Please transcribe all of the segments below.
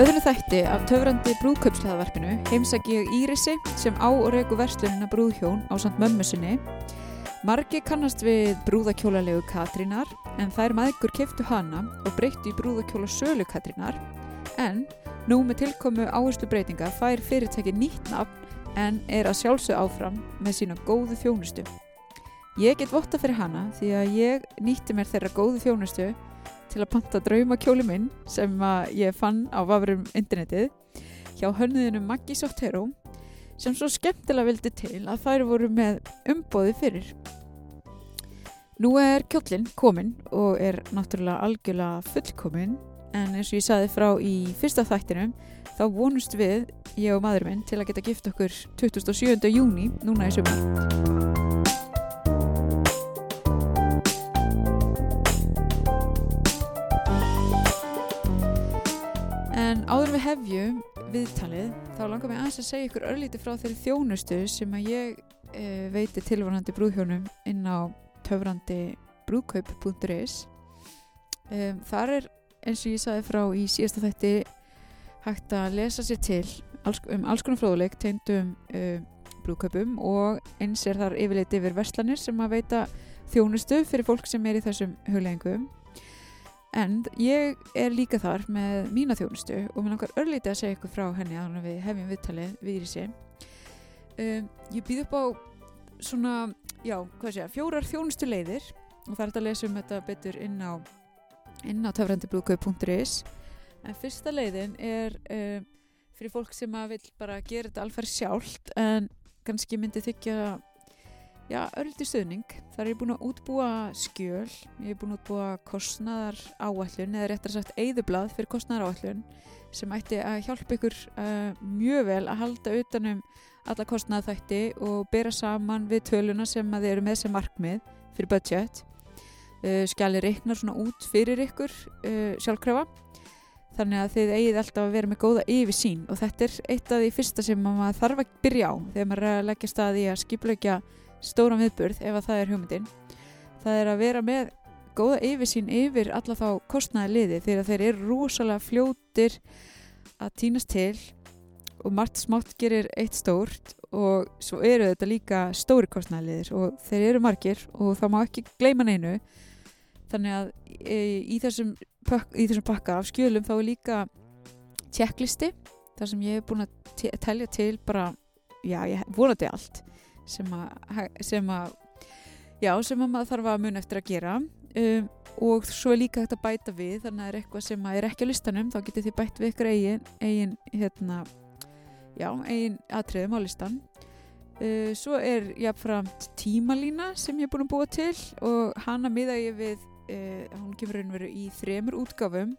öðru þætti af töfrandi brúðkaupslaðvarpinu heimsæki ég Írisi sem á og reyku verslunina brúðhjón á samt mömmu sinni. Margi kannast við brúðakjólalegu Katrínar en þær maðgur keftu hana og breyttu í brúðakjóla sölu Katrínar en nú með tilkomu áherslu breytinga fær fyrirtæki nýtt nafn en er að sjálfsög áfram með sína góðu þjónustu. Ég get votta fyrir hana því að ég nýtti mér þeirra góðu þjónustu til að panta draumakjóli minn sem ég fann á vafurum internetið hjá hönnuðinu Maggi Sottero sem svo skemmtilega vildi til að þær voru með umbóði fyrir. Nú er kjólinn kominn og er náttúrulega algjörlega fullkominn en eins og ég saði frá í fyrsta þættinum þá vonust við, ég og maður minn, til að geta gift okkur 27. júni núna í sumar. En áður við hefjum viðtalið þá langar mig aðeins að segja ykkur örlíti frá þeirri þjónustu sem að ég e, veiti tilvarandi brúðhjónum inn á töfrandi brúðkaup.is e, Þar er eins og ég saði frá í síðasta þætti hægt að lesa sér til um alls konar fróðuleik tegndum e, brúðkaupum og eins er þar yfirleitt yfir verslanir sem að veita þjónustu fyrir fólk sem er í þessum hugleggingum En ég er líka þar með mína þjónustu og mér langar örlítið að segja ykkur frá henni að við hefjum viðtalið við í sig. Um, ég býð upp á svona, já, hvað sé ég, fjórar þjónustu leiðir og það er að lesa um þetta betur inn á, inn á töfrandibrúðkaup.is en fyrsta leiðin er um, fyrir fólk sem að vil bara gera þetta alfæri sjálft en kannski myndi þykja já, örliti stuðning. Þar er búin að útbúa skjöl, ég er búin að útbúa kostnaðar áallun eða réttar sagt eigðublað fyrir kostnaðar áallun sem ætti að hjálpa ykkur uh, mjög vel að halda utanum alla kostnaðarþætti og bera saman við töluna sem að þið eru með sem markmið fyrir budget. Uh, skjali reiknar svona út fyrir ykkur uh, sjálfkrafa þannig að þið eigið alltaf að vera með góða yfir sín og þetta er eitt af því fyrsta sem maður þarf að byrja á þegar maður að leggja staði að skipleggja stóran viðburð ef að það er hugmyndin. Það er að vera með góða yfirsýn yfir alla þá kostnæði liði þegar þeir eru rosalega fljótir að týnast til og margt smátt gerir eitt stórt og svo eru þetta líka stóri kostnæði liðir og þeir eru margir og það má ekki gleyma neinu. Þannig að e, í þessum, í þessum pakka af skjölum þá er líka tjekklisti þar sem ég hef búin að telja til bara, já, ég vonandi allt sem að, sem að já, sem að maður þarf að mun eftir að gera. Um, og svo er líka hægt að bæta við þannig að er eitthvað sem er ekki á listanum þá getur þið bætt við ykkur eigin eigin, hérna já, eigin atriðum á listan. Uh, svo er jáfnframt tímalína sem ég er búin að búa til og hana miða ég við uh, hún kemur raunveru í þremur útgáfum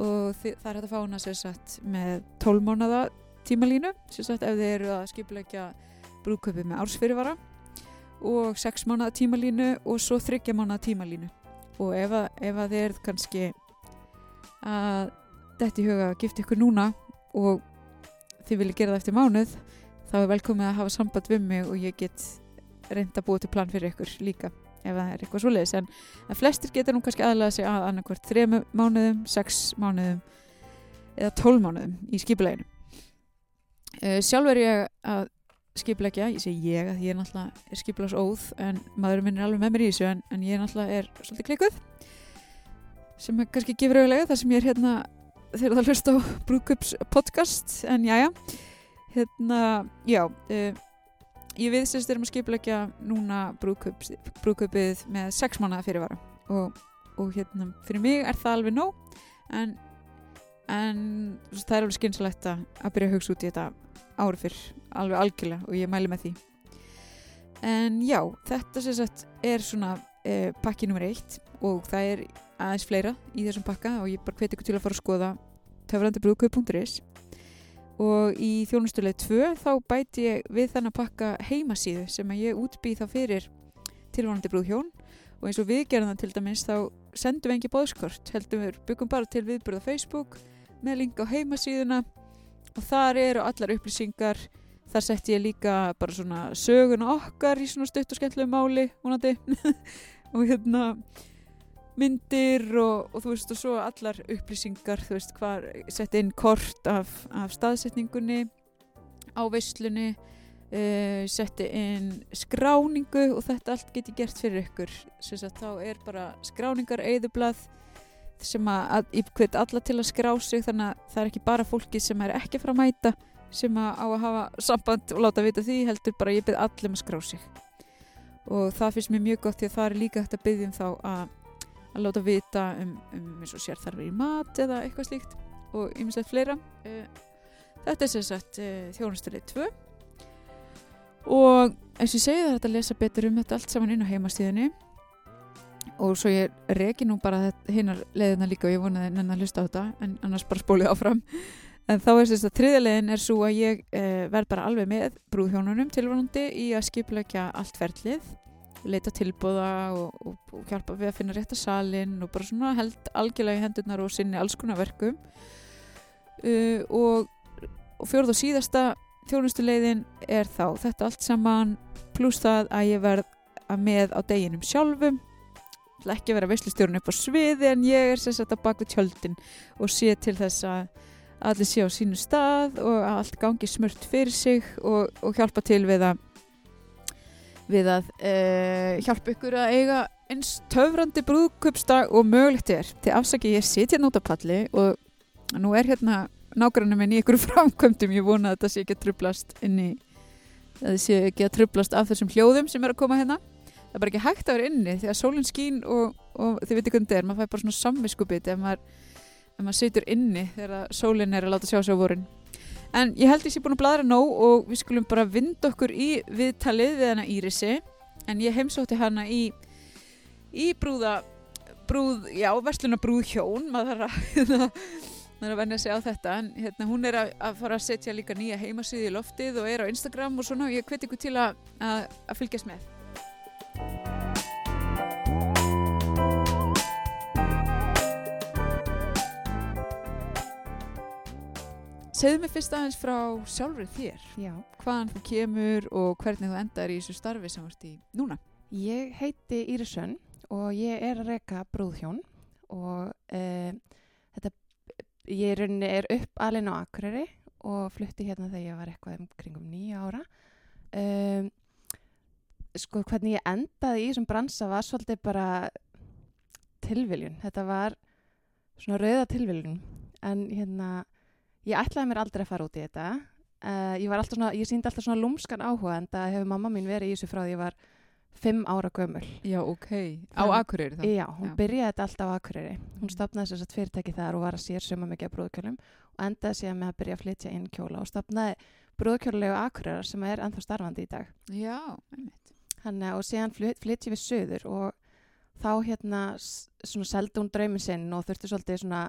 og það er hægt að fá hana sérsagt með tólmónada tímalínu sérsagt ef þið eru að skipleika brúköpið með ársfyrirvara og 6 mánuða tímalínu og svo 30 mánuða tímalínu. Og ef að, ef að þið er kannski að þetta í huga að gifta ykkur núna og þið viljið gera það eftir mánuð þá er velkomið að hafa samband við mig og ég get reynda að búa til plan fyrir ykkur líka ef það er eitthvað svo leiðis en, flestir geta nú kannski aðlæða sig að annarkvært 3 mánuðum, 6 mánuðum eða 12 mánuðum í skipuleginu uh, sjálf er ég að skipleggja, ég segi ég að ég er náttúrulega er skiplags óð en maðurinn minn er alveg með mér í þessu en, en ég er náttúrulega er svolítið klikuð sem kannski gefur auðvitað það sem ég er hérna þegar það hlust á Brúkups podcast en jájá hérna, já uh, ég viðsist erum að skipleggja núna Brúkupið með sex mánuða fyrirvara og, og hérna fyrir mig er það alveg nóg en, en það er alveg skynsalegt að byrja að hugsa út í þetta ári fyrr, alveg algjörlega og ég mæli með því. En já, þetta sem sagt er svona eh, pakki nummer eitt og það er aðeins fleira í þessum pakka og ég bara hveti ykkur til að fara að skoða töfrandabrúðkaup.is og í þjónustuleg 2 þá bæti ég við þannig að pakka heimasíðu sem að ég útbýð þá fyrir tilvonandi brúðhjón. Og eins og við gerum það til dæmis þá sendum við engi bóðskort heldum við byggum bara til viðbúrða Facebook með link á heimasíðuna og þar eru allar upplýsingar þar sett ég líka bara svona söguna okkar í svona stutt og skemmtilegu máli vonandi. Og hérna myndir og, og þú veist og svo allar upplýsingar þú veist hvað sett inn kort af, af staðsetningunni á veislunni uh, setti inn skráningu og þetta allt geti gert fyrir ykkur. Sem sagt þá er bara skráningar eðublað sem að, hvet alla til að skrá sig þannig að það er ekki bara fólki sem er ekki frá mæta sem að á að hafa samband og láta vita því heldur bara ég byrð allum að skrá sig. Og það finnst mér mjög gott því að það er líka hægt að byggja um þá að að láta vita um, um eins og sérþarfir í mat eða eitthvað slíkt og ymmislegt fleira. Uh, þetta er sem sagt uh, þjónusturlið 2 og eins og ég segi það er hægt að lesa betur um þetta allt saman inn á heimastíðinni og svo ég reki nú bara hinnar leðina líka og ég vonaði nenn að hlusta á þetta en annars bara spólið áfram. En þá er þess að þriðalegin er svo að ég uh, verð bara alveg með brúðhjónunum tilvonandi í að skipleika allt ferlið leita tilbúða og, og, og hjálpa við að finna rétta salin og bara svona held algjörlega í hendurnar og sinni alls konar verkum. Uh, og, og fjórð og síðasta þjónustuleiðin er þá þetta allt saman pluss það að ég verð að með á deginum sjálfum Það ekki að vera veslustjórun upp á sviði en ég er sérstaklega bak við tjöldin og sé til þess að allir sé á sínu stað og að allt gangi smurt fyrir sig og, og hjálpa til við að við að uh, hjálpa ykkur að eiga eins töfrandi brúðköpsdag og mögulegt er. Til afsaki ég sitja hérna út á palli og nú er hérna nákvæmlega minn í ykkur framkvæmdum ég vona að þetta sé ekki að trublast inn í það sé ekki að trublast af þessum hljóðum sem er að koma hérna það er bara ekki hægt að vera inni því að sólinn skín og, og þið veitir hvernig þetta er maður fær bara svona samviskupið ef maður, maður situr inni þegar sólinn er að láta sjá sig á vorin. En ég held að ég sé búin að bladra nóg og við skulum bara vinda okkur í viðtalið við hana Írisi. En ég heimsótti hana í, í brúða, brúð, já, versluna brúð hjón, maður þarf að, að venja sig á þetta. En hérna, hún er að, að fara að setja líka nýja heimasíði í loftið og er á Instagram og svona og ég hveti ykkur til að, að fylgjast með. Segðu mig fyrst aðeins frá sjálfur þér. Já. Hvaðan þú kemur og hvernig þú endar í þessu starfi sem vart í núna? Ég heiti Írisön og ég er að reyka brúðhjón og uh, þetta, ég er, upp alveg á Akureyri og flutti hérna þegar ég var eitthvað um kringum nýja ára. Um, sko hvernig ég endaði í þessum bransa var svolítið bara tilviljun. Þetta var svona rauða tilviljun en hérna ég ætlaði mér aldrei að fara út í þetta. Uh, ég, svona, ég síndi alltaf svona lúmskan áhuga en það hefur mamma mín verið í þessu frá því ég var fimm ára gömul. Já, ok, á Akureyri þá? Já, hún já. byrjaði þetta alltaf á Akureyri. Hún mhm. stopnaði þess að fyrirtæki þar og var að sér suma mikið af brúðkjölum og endaði síðan með að byrja að flytja inn kjóla og stopnaði brúðkjólulegu Akureyra sem er ennþá starfandi í dag. Já, einmitt. Hanna, og síðan flyt, flytja við söður og þá hérna svona seldi hún draumin sinn og þurfti svolítið svona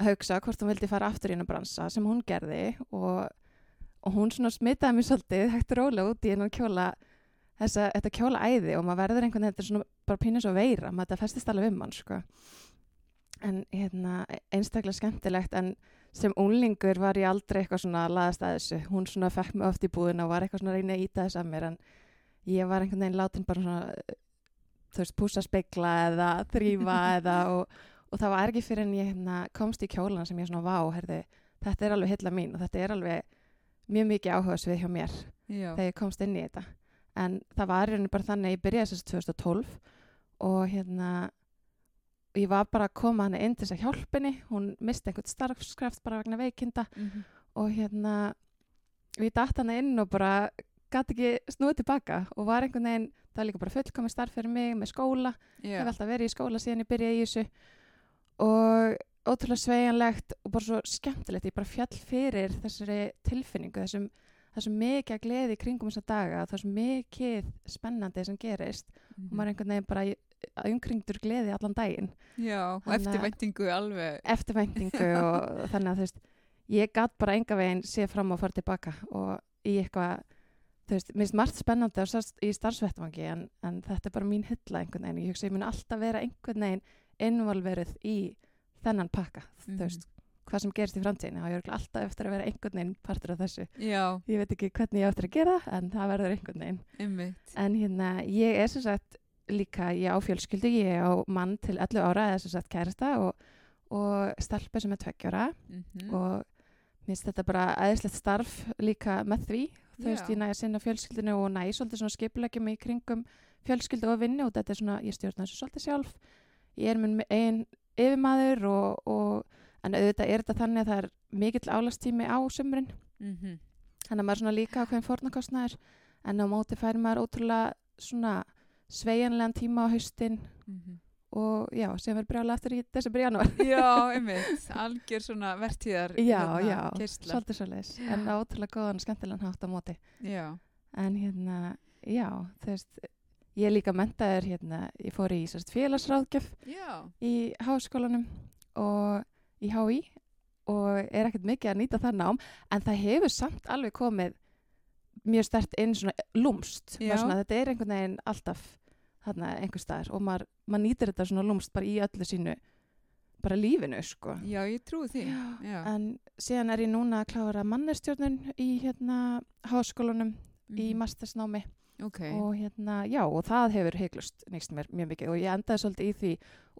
að hugsa hvort hún vildi fara aftur í hennu bransa sem hún gerði og, og hún svona smitaði mér svolítið hægt og rólega út í hennu kjóla þessa, þetta kjóla æði og maður verður einhvern veginn þetta er svona bara pínus og veira maður þetta festist alveg um hann sko. En hérna einstaklega skemmtilegt en sem úlingur var ég aldrei eitthvað svona laðast að þessu. Hún svona fekk mig oft í búðina og var eitthvað svona reyna að íta þess að mér en ég var einhvern veginn látin bara svona þú veist púsa speikla eða þrýfa eða og og það var ekki fyrir en ég hérna, komst í kjólan sem ég svona vá, herði, þetta er alveg hilla mín og þetta er alveg mjög mikið áhugaðsvið hjá mér Já. þegar ég komst inn í þetta. En það var hérna bara þannig að ég byrjaði þess að 2012 og hérna ég var bara að koma hann inn til þess að hjálpini hún misti einhvern starfskraft bara vegna veikinda mm -hmm. og hérna við dætt hann inn og bara gæti ekki snúið tilbaka og var einhvern veginn, það var líka bara fullkomið starf fyrir mig með skóla, ég hef alltaf verið í skóla síðan ég byrjaði í þessu og ótrúlega sveianlegt og bara svo skemmtilegt ég bara fjall fyrir þessari tilfinningu þessum, þessum mikið að gleði kringum þessa daga þessum mikið spennandi sem gerist mm -hmm. og mhm. maður einhvern veginn bara umkringdur gleði allan daginn Já, og eftirvæntingu alveg Eftirvæntingu og þannig að þú veist ég gæt bara enga veginn sé fram og fara tilbaka og í eitthvað þú veist, mér finnst margt spennandi í starfsvettvangi en, en þetta er bara mín hylla einhvern veginn, ég hugsa ég mun alltaf vera einhvern veginn involverið í þennan pakka mm. þú mhm. veist, hvað sem gerist í framtíðinu og ég er alltaf eftir að vera einhvern veginn partur af þessu Já. ég veit ekki hvernig ég eftir að gera en það verður einhvern veginn Einmitt. en hérna, ég er sem sagt líka ég á fjölskyldu, ég á mann til 11 ára eða sem sagt kærasta og, og stelpa sem er tveggjára Mhm. og mér finnst þetta bara aðeinslegt starf líka með því þú veist, ég næ að sinna fjölskyldinu og næ svolítið svona skipulegjum í kringum fjölskyldu og vinnu og þetta er svona, ég stjórna þessu svolítið sjálf ég er minn einn yfirmaður og, og en auðvitað er þetta þannig að það er mikill álastími á sumrin. Mhm. þannig að maður er svona líka ákveðin fórnarkostnaður en á móti fær maður ótrúlega svona sveigjanlegan tíma á haustin Mhm. og já, sem er brjála eftir í desember janúar. Já, einmitt, algjör svona vertíðar já, hérna, já, keyrsla. svolítið svolítið en ótrúlega góðan og skemmtilegan hátt á móti. Já, en hérna, já, þú veist ég er líka mentaður hérna, ég fór í sérst, félagsráðgjöf já, í háskólanum og í HÍ og er ekkert mikið að nýta það nám en það hefur samt alveg komið mjög stert inn svona lúmst Já. Maður svona, þetta er einhvern veginn alltaf þarna einhver staðar og maður, maður nýtir þetta svona lúmst bara í öllu sínu bara lífinu sko já, ég trúi því Já. Já. en síðan er ég núna að klára mannestjórnun í hérna háskólanum í Mhm. mastersnámi Ok, og hérna, já, og það hefur heiklust nýst mér mjög mikið. Og ég endaði svolítið í því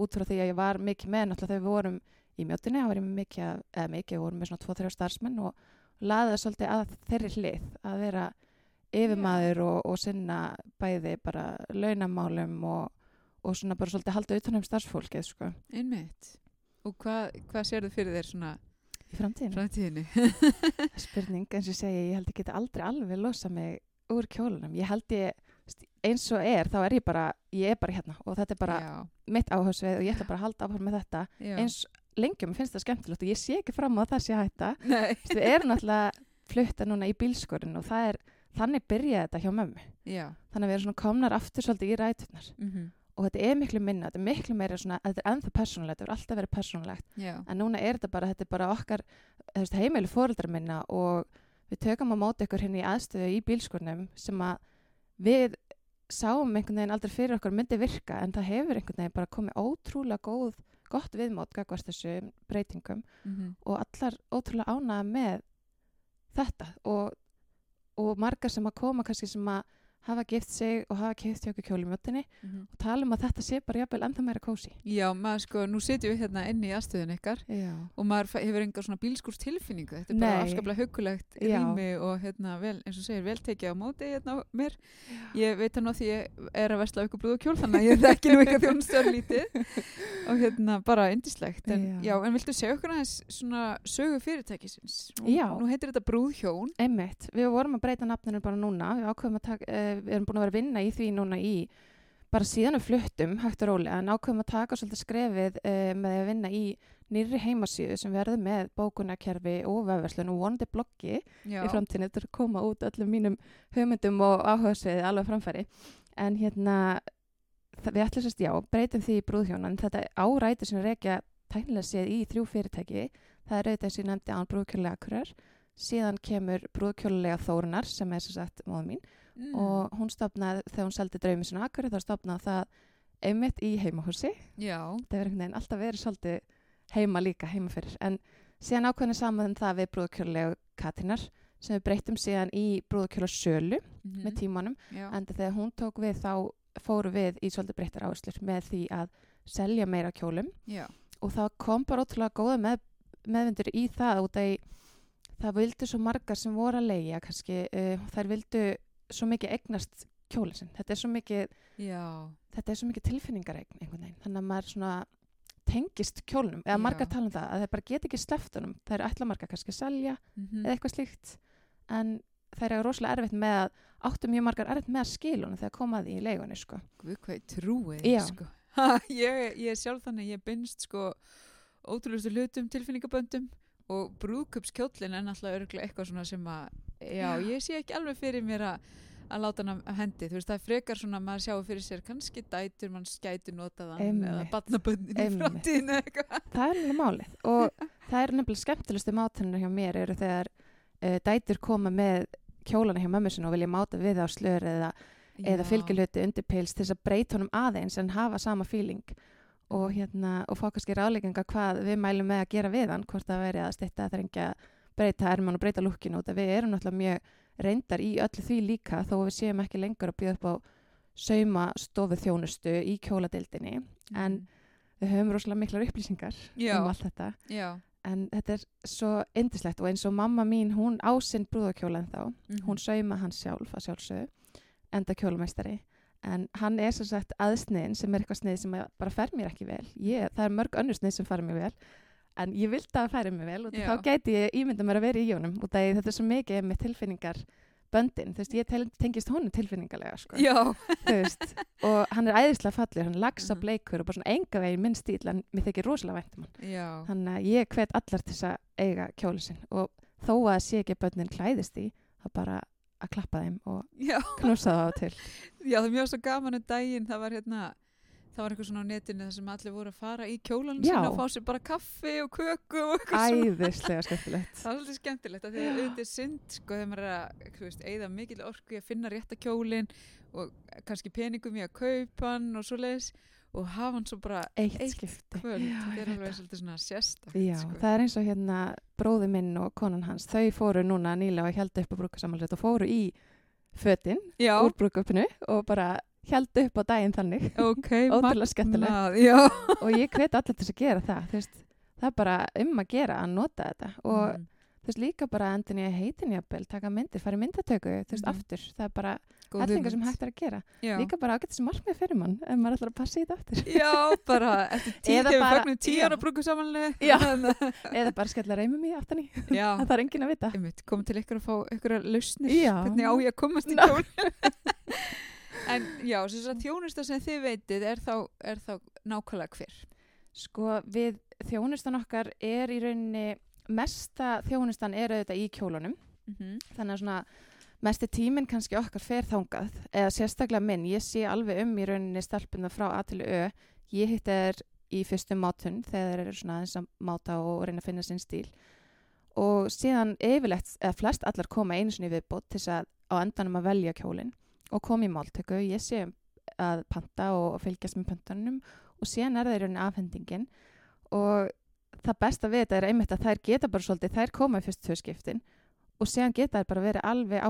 út frá því að ég var mikið með náttúrulega þegar við vorum í mjóttinni, þá var ég mikið, eða mikið, við vorum með svona 2-3 starfsmenn og laðið svolítið að þeirri hlið að vera yfirmaður og, og sinna bæði bara launamálum og, og svona bara svolítið halda utanum starfsfólkið, sko, einmitt. Og hvað hva sér þið fyrir þér svona í framtíðinu. framtíðinni? Spurning, eins og ég segi, ég úr kjólunum. Ég held ég, eins og er, þá er ég bara, ég er bara hérna og þetta er bara já, mitt áhersvið og ég ætla bara að halda áfram með þetta. Já. eins lengi mér finnst það skemmtilegt og ég sé ekki fram á að það sé hætta. Við erum náttúrulega flutta núna í bílskorinn og það er, þannig byrjaði þetta hjá mömmu. Já. Þannig að við erum svona komnar aftur svolítið í ræturnar. Mm og þetta er miklu minna, þetta er miklu meira svona, þetta er ennþá persónulegt, þetta er alltaf verið persónulegt. En núna er þetta bara, þetta er bara okkar heimili fóreldrar minna og við tökum á móti ykkur hérna í aðstöðu í bílskurnum sem að við sáum einhvern veginn aldrei fyrir okkur myndi virka en það hefur einhvern veginn bara komið ótrúlega góð, gott viðmót gagvart þessu breytingum mm og allar ótrúlega ánæða með þetta og, og margar sem að koma kannski sem að hafa gift sig og hafa keift hjá okkur kjólumjötinni og tala um að þetta sé bara jafnvel ennþá meira kósi Já, maður sko, nú sitjum við hérna inni í aðstöðun ykkar Já, og maður hefur enga svona bílskúrs tilfinningu þetta er bara Nei. afskaplega huggulegt Já. rými og hérna vel, eins og segir, vel tekið á móti hérna mér. Ég veit hann á því ég er að versla ykkur brúð og kjól þannig að ég þekki nú eitthvað þjónustöður lítið og hérna bara indislegt en, Já. já. en viltu segja okkur aðeins svona sögu fyrirtækisins? Nú, Já. nú heitir þetta brúðhjón. Einmitt, við vorum að breyta nafninu bara núna, við ákveðum að taka, uh, við erum búin að vera að vinna í því núna í, bara síðan við fluttum, hægt og rólega, en ákveðum að taka svolítið skrefið uh, með að vinna í nýrri heimasíðu sem verður með bókunarkerfi og vefverslun og vonandi bloggi já, í framtíðinu til að koma út öllum mínum hugmyndum og áhugaðsviði alveg framfæri. En hérna, við ætlum sérst, já, breytum því í brúðhjón, en þetta áræti sem rekja tæknilega séð í þrjú fyrirtæki, það er auðvitað og ég nefndi án brúðkjölulega kurar, síðan kemur brúðkjölulega Þórunar sem er sem sagt móða mín mm. og hún stopnaði þegar hún seldi draumi sinna akkur þá stopnaði það einmitt í heimahúsi. Já, það verður einhvern veginn alltaf verið svolítið heima líka heima fyrir. En síðan ákveðinu saman það við brúðkjölulega Katinar sem við breytum síðan í brúðkjölulega sölu mm með tímanum. Já. en þegar hún tók við þá fóru við í svolítið breyttar áherslur með því að selja meira kjólum. Já, og það kom bara ótrúlega góða með, meðvindur í það út að það vildu svo margar sem voru að leia kannski, uh, þær vildu svo mikið eignast kjólinn sinn þetta er svo mikið, já, þetta er svo mikið tilfinningaregn einhvern veginn, þannig að maður svona tengist kjólnum, eða Já. margar tala um það að þeir bara get ekki sleppt honum, það eru ætla margar kannski að selja mm eða eitthvað slíkt en það er rosalega erfitt með að áttu mjög margar erfitt með að skilunum þegar komaði í leigunni sko. Guð hvað ég trúi Já. því, sko. Ha, ég, ég er sjálf þannig, ég binst sko ótrúlustu hlutum, tilfinningaböndum og brúðköpskjóllin er náttúrulega örgulega eitthvað svona sem að, já, ég sé ekki alveg fyrir mér að að láta hann að hendi, þú veist, það er frekar svona að maður sjáu fyrir sér kannski dætur, mann skætur notaðan Einmitt. eða batnaböndin í framtíðinu eitthvað. það er nefnilega málið og það er nefnilega skemmtilegustu mátunar hjá mér eru þegar uh, dætur koma með kjólana hjá mömmu sinni og vilja máta við á slör eða, eða Já. fylgjuhluti undirpils til þess að breyta honum aðeins en hafa sama feeling og, Mm. hérna, og fá kannski ráðleikinga hvað við mælum með að gera við hann hvort það veri að styrta að þrengja breyta erman og breyta lukkinu út að við erum náttúrulega mjög reyndar í öllu því líka þó við séum ekki lengur að bjóða upp á sauma stofu þjónustu í kjóladeildinni en Mhm. við höfum rosalega miklar upplýsingar já, um allt þetta já, en þetta er svo indislegt og eins og mamma mín hún á sinn brúðakjóla en þá mhm. hún sauma hann sjálf að sjálfsögðu enda kjólameistari en hann er svo sagt aðsniðin sem er eitthvað snið sem bara fer mér ekki vel. Ég, það er mörg önnur snið sem fara mér vel en ég vildi að það færi mér vel og Já. þá gæti ég ímynda mér að vera í honum. Og það er þetta svo mikið með tilfinningar böndin, þú veist, ég tel, tengist honum tilfinningarlega sko, já, þú veist og hann er æðislega fallur, hann lagsa Mhm. bleikur og bara svona enga veginn minn stíl en mér þykir rosalega væntum hann. Já, þannig að ég hvet allar til þess að eiga kjóli sinn og þó að sé ekki að börnin klæðist í þá bara að klappa þeim og knúsa það á til. Já, það er mjög svo gaman um daginn, það var hérna, það var eitthvað svona á netinu þar sem allir voru að fara í kjólan Já. sinna og fá sér bara kaffi og köku og æðislega skemmtilegt. Það er svolítið skemmtilegt að því að auðvitað synd sko þegar maður er að, þú veist, eigða mikil orku í að finna rétta kjólin og kannski peningum í að kaupa hann og svo leiðis og hafa hann svo bara eitt, Eitt skipti. kvöld, Já, ég er alveg það. svolítið svona sérstakt Já, sko. það er eins og hérna bróði minn og konan hans, þau fóru núna nýlega og held upp á brúkasamalrið og fóru í fötin Já, úr brúkupinu og bara held upp á daginn þannig. Ok, ótrúlega Já, og ég hvet allir til að gera það veist, það er bara um að gera að nota þetta og Mhm. Þú veist líka bara endin ég heitin jafnvel, taka myndir, fara í myndatöku þú veist Mhm. aftur, það er bara góð hellinga sem hægt er að gera. Já. líka bara ágætt sem markmið fyrir mann ef maður ætlar að passa í þetta aftur. Já, bara eftir tíu, Eða þegar við fagnum já. ára brúku samanlega. Já. eða bara skella reymum í aftan í. Það þarf enginn að vita. Einmitt, komum til ykkur að fá ykkur að lausnir. Hvernig á ég að komast í kjól En já, þess að þjónusta sem þið veitið er þá, er þá nákvæmlega hver? Sko við þjónustan okkar er í rauninni mesta þjónustan er auðvitað í kjólunum. Mm -hmm. þannig að svona mesti tíminn kannski okkar fer þangað eða sérstaklega minn, ég sé alveg um í rauninni stelpuna frá A til Ö. Ég hitt er í fyrstu mátun þegar þeir eru svona aðeins að máta og reyna að finna sinn stíl. Og síðan yfirlegt, eða flest allar koma einu sinni í viðbót til þess að á endanum að velja kjólinn og koma í máltöku, ég sé að panta og fylgjast með pöntunum og síðan er það í rauninni afhendingin. Og það besta við þetta er einmitt að þær geta bara svolítið, þær koma í fyrstu skiptin og síðan geta þær bara verið alveg.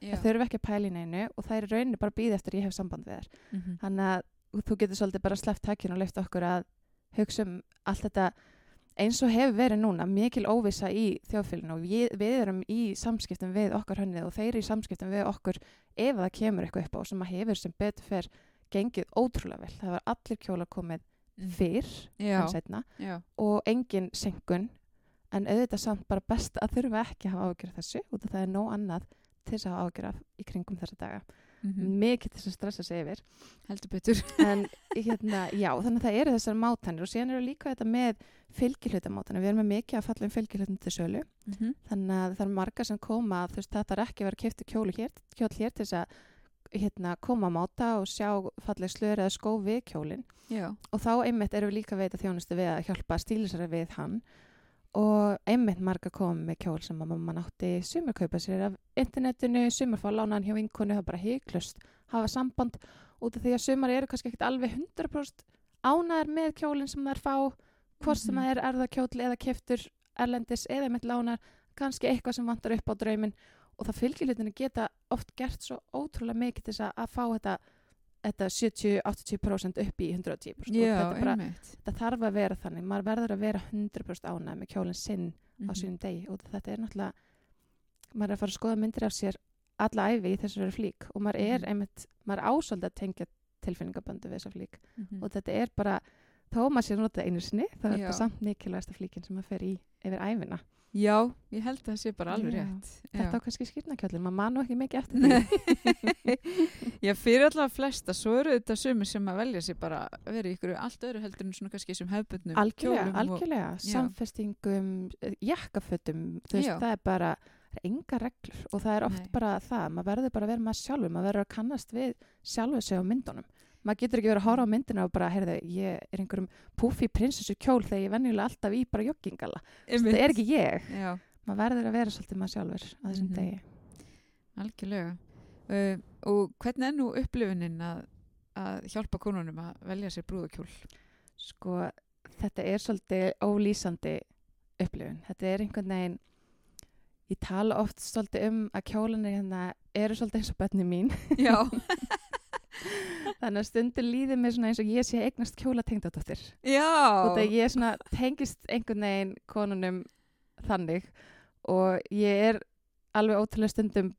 Já. Það þurfi ekki að pæla í neinu og þær í rauninni bara býða eftir ég hef samband við þær. Mhm. Þannig að þú getur svolítið bara sleppt takkinu og leift okkur að hugsa um allt þetta eins og hefur verið núna, mikil óvisa í þjóðfélaginu og við, við erum í samskiptum við okkar hönnið og þeir eru í samskiptum við okkur ef það kemur eitthvað upp á sem að hefur sem betur fer gengið ótrúlega vel. Það var allir kjóla komið. Fyrr en setna og engin senkun en auðvitað samt bara best að þurfa ekki að hafa ágjörð þessu út af það er nóg annað til þess að hafa ágjörð í kringum þessa daga. mhm. Mikið til þess að stressa sig yfir. heldur betur En hérna, já, þannig að það eru þessar mátanir og síðan eru líka þetta með fylgihlutamátana. Við erum með mikið að falla um fylgihlutum til sölu. Mhm. Þannig að það eru margar sem koma, þú veist, þetta er ekki að kiptu kjólu hér, kjól hér til þess að hérna, koma að máta og sjá falleg slör eða skó við kjólinn. Og þá einmitt erum við líka veita þjónustu við að hjálpa stílisara við hann. Og einmitt marga komið með kjól sem að mamma nátti sumar kaupa sér af internetinu, sumar fá lánaðan hjá vinkonu, það bara heiklust hafa samband. Út af því að sumar eru kannski ekkert alveg 100% ánæðar með kjólinn sem þær fá hvort sem Mhm. það er erðakjóll eða keftur erlendis eða einmitt lánar kannski eitthvað sem vantar upp á drauminn og það fylgjulitinu geta oft gert svo ótrúlega mikið til þess að, að fá þetta þetta 70-80% upp í 110% og já, þetta, bara, þetta þarf að vera þannig. Maður verður að vera 100% ánæg með kjólinn sinn á Mhm. sínum degi. Og þetta er náttúrulega maður er að fara að skoða myndir af sér alla æfi í þessari flík. Og maður er Mhm. einmitt, maður er ásöld að tengja tilfinningaböndu við þessa flík. Mhm. og þetta er bara, þó að maður sé notað einu sinni, þá er þetta samt mikilvægasta flíkin sem maður fer í yfir æfina Já, ég held að það sé bara alveg Já. rétt þetta á kannski skýrnakjöllin, maður man nú ekki mikið eftir því Já, fyrir allavega flesta, svo eru þetta sumir sem að velja sér bara að vera í ykkur allt öðru heldur en svona kannski sem hefbundnum algjörlega, og- algjörlega, Já. samfestingum eh, jakkafötum, þú veist, Já. það er bara enga reglur og það er oft Nei. bara það, maður verður bara að vera maður sjálfur maður verður að kannast við sjálfur sig á myndunum maður getur ekki verið að horfa á myndina og bara heyrðu, ég er einhverjum púfi prinsessu kjól þegar ég venjulega alltaf í bara joggingala það er ekki ég, Já, maður verður að vera svolítið maður sjálfur á þessum Mhm. degi algjörlega uh, Og hvernig er nú upplifunin að, að hjálpa konunum að velja sér brúðakjól? sko, þetta er svolítið ólýsandi upplifun. Þetta er einhvern veginn, ég tala oft svolítið um að kjólanir hérna eru svolítið eins og bönni mín. Já, þannig að stundur líður mér svona eins og ég sé eignast kjóla tengdadóttir og það ég svona tengist einhvern veginn konunum þannig og ég er alveg ótrúlega stundum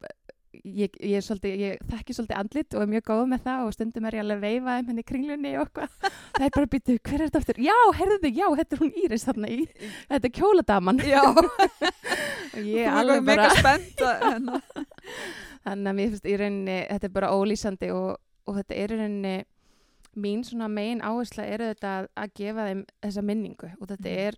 ég, ég, er svolítið, ég þekki svolítið andlit og er mjög góð með það og stundum er ég alveg að veifa um henni í kringlunni og eitthvað það er bara að byttu, hver er þetta aftur? Já, herðu þig, já, þetta er hún Íris þarna í þetta er kjóladaman Já. og ég er alveg mega bara hérna. þannig að mér finnst í rauninni þetta er bara ólýsandi og, og þetta er í rauninni mín svona megin áhersla er þetta að, að gefa þeim þessa minningu og þetta Mhm. er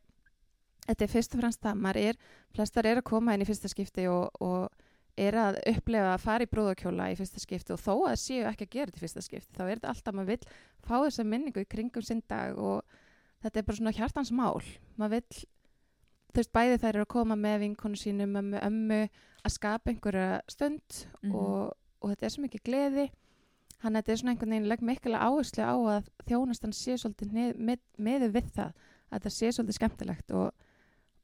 þetta er fyrst og fremst það, maður er flestar er að koma inn í fyrsta skipti og, og er að upplefa að fara í brúðakjóla í fyrsta skipti og þó að séu ekki að gera þetta í fyrsta skipti, þá er þetta alltaf maður vill fá þessa minningu í kringum sinn dag og þetta er bara svona hjartans mál maður vill, þú veist, bæði þær eru að koma með vinkonu sínu, mömmu, ömmu að skapa einhverja stund Mhm. og, og þetta er svo mikið gleði hann þetta er svona einhvern veginn legg mikla áherslu á að þjónastan sé svolítið nið, með, meðu við það að þetta sé svolítið skemmtilegt og,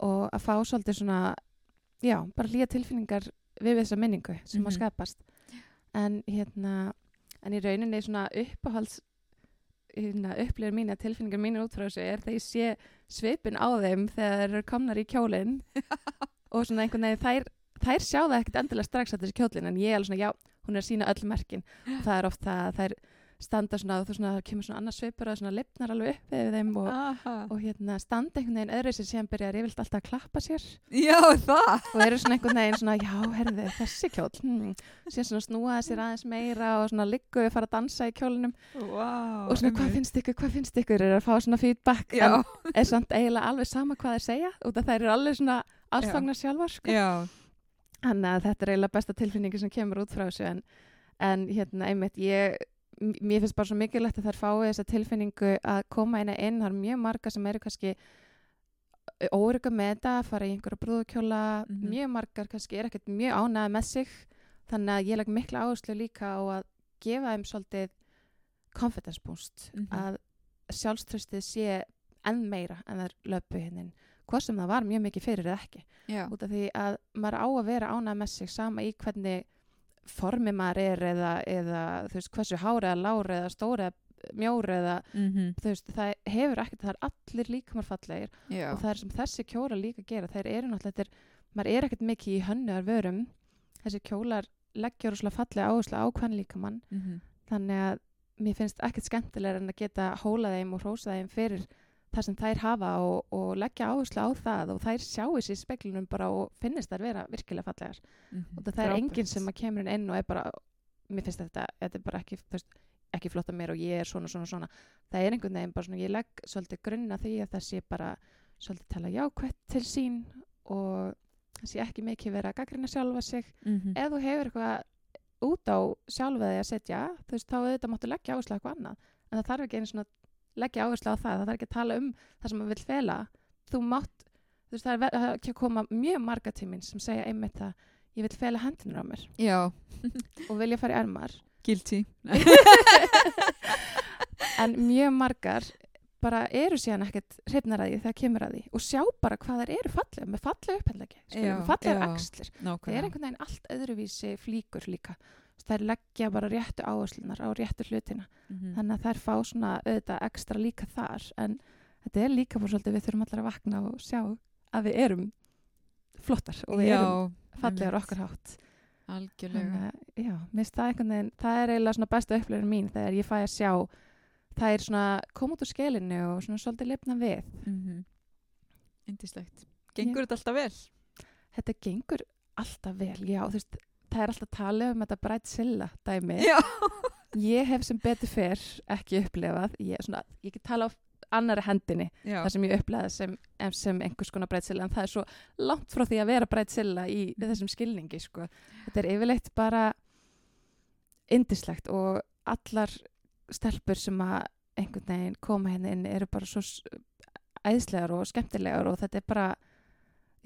og að fá svolítið svona já, bara hlýja tilfinningar við þessa minningu sem Mhm. að skapast en hérna en í rauninni svona uppáhalds hérna, upplifur mín að tilfinningar mínu út frá þessu er þegar ég sé svipin á þeim þegar þeir eru komnar í kjólinn og svona einhvern veginn þær, þær sjá það ekkert endilega strax að þessi kjólinn en ég er alveg svona já, hún er að sína öll merkin og það er oft það að þær standa svona og þú svona, það kemur svona annars svipur og svona lifnar alveg upp við þeim og, Aha. og hérna standa einhvern veginn öðru sem síðan byrjar yfirlt alltaf að klappa sér Já, það. og eru svona einhvern veginn svona já, herðu, þessi kjól hmm. síðan svona snúaði sér aðeins meira og svona liggu við fara að dansa í kjólinum Wow, og svona hvað finnst ykkur, hvað finnst ykkur er að fá svona feedback Já, en er samt eiginlega alveg sama hvað þeir segja af þær eru alveg svona ástfagnar sjálfar sko. já. Þannig að þetta er eiginlega besta tilfinningi sem kemur út frá þessu en, en hérna einmitt ég, mér finnst bara svo mikilvægt að þær fái þessa tilfinningu að koma inn inn, það er mjög marga sem eru kannski órygga með þetta, fara í einhverja brúðukjóla Mhm. mjög margar kannski er ekkert mjög ánæða með sig þannig að ég legg mikla áherslu líka á að gefa þeim svolítið confidence boost Mhm. að sjálfströstið sé enn meira en þær löpu hennin hvað sem það var mjög mikið fyrir eða ekki Já. út af því að maður á að vera ánægð með sig sama í hvernig formi maður er eða, eða þú veist, hversu hári eða lári eða stóri eða mjóri eða Mm þú veist, það hefur ekkert, það er allir líkamar fallegir Já. og það er sem þessi kjólar líka gera þeir eru náttúrulega, þetta er, maður er ekkert mikið í hönnuðar vörum þessi kjólar leggja rosalega fallega áherslu á hvern líkamann Mhm. þannig að mér finnst ekkert skemmtilegur en að geta hólað þeim og hrósa þeim fyrir það sem þær hafa og, og leggja áherslu á það og þær sjáu sér í speklunum bara og finnist þær vera virkilega fallegar Mhm. og það er Frábært. enginn sem að kemur inn og er bara mér finnst þetta, þetta er bara ekki veist, ekki flott að mér og ég er svona svona svona það er einhvern veginn bara svona, ég legg svolítið grunna því að það sé bara svolítið tala jákvætt til sín og það sé ekki mikið vera að gaggrina sjálfa sig Mhm. ef þú hefur eitthvað út á sjálfa þig að setja þú veist, þá auðvitað máttu leggja áherslu á eitthvað annað en það þarf ekki einu svona leggja áherslu á það það þarf ekki að tala um það sem maður vill fela. Þú mátt, þú veist, það er það er ekki að koma mjög marga tíminn sem segja einmitt að ég vil fela hendinur á mér. Já, og vilja fara í ermar guilty. en mjög margar bara eru síðan ekkert hrifnar að því þegar kemur að því og sjá bara hvað þær eru fallega með fallega með fallega axlir. það er einhvern veginn allt öðruvísi flíkur líka er leggja bara réttu áherslunar á réttu hlutina Mhm. þannig að þær fá svona auðvitað ekstra líka þar en þetta er líka bara svolítið við þurfum allar að vakna og sjá að við erum flottar og við Já, erum fallegar okkar hátt Algjörlega. að já, það veginn það er eiginlega svona besta upplifin mín þegar ég fæ að sjá það er svona koma út úr skelinu og svona svolítið lifna við Mhm. Yndislegt. Gengur þetta alltaf vel? þetta gengur alltaf vel, já, þú veist það er alltaf talið um þetta Bright Silla dæmi Já. ég hef sem betur fyrr ekki upplifað ég, svona, ég get tala á annari hendinni Já. það sem ég upplifaði sem, em- sem einhvers konar breytsilla en það er svo langt frá því að vera breytsilla í þessum skilningi sko. þetta er yfirleitt bara indislegt og allar stelpur sem að einhvern veginn koma henni inn eru bara svo æðislegar og skemmtilegar og þetta er bara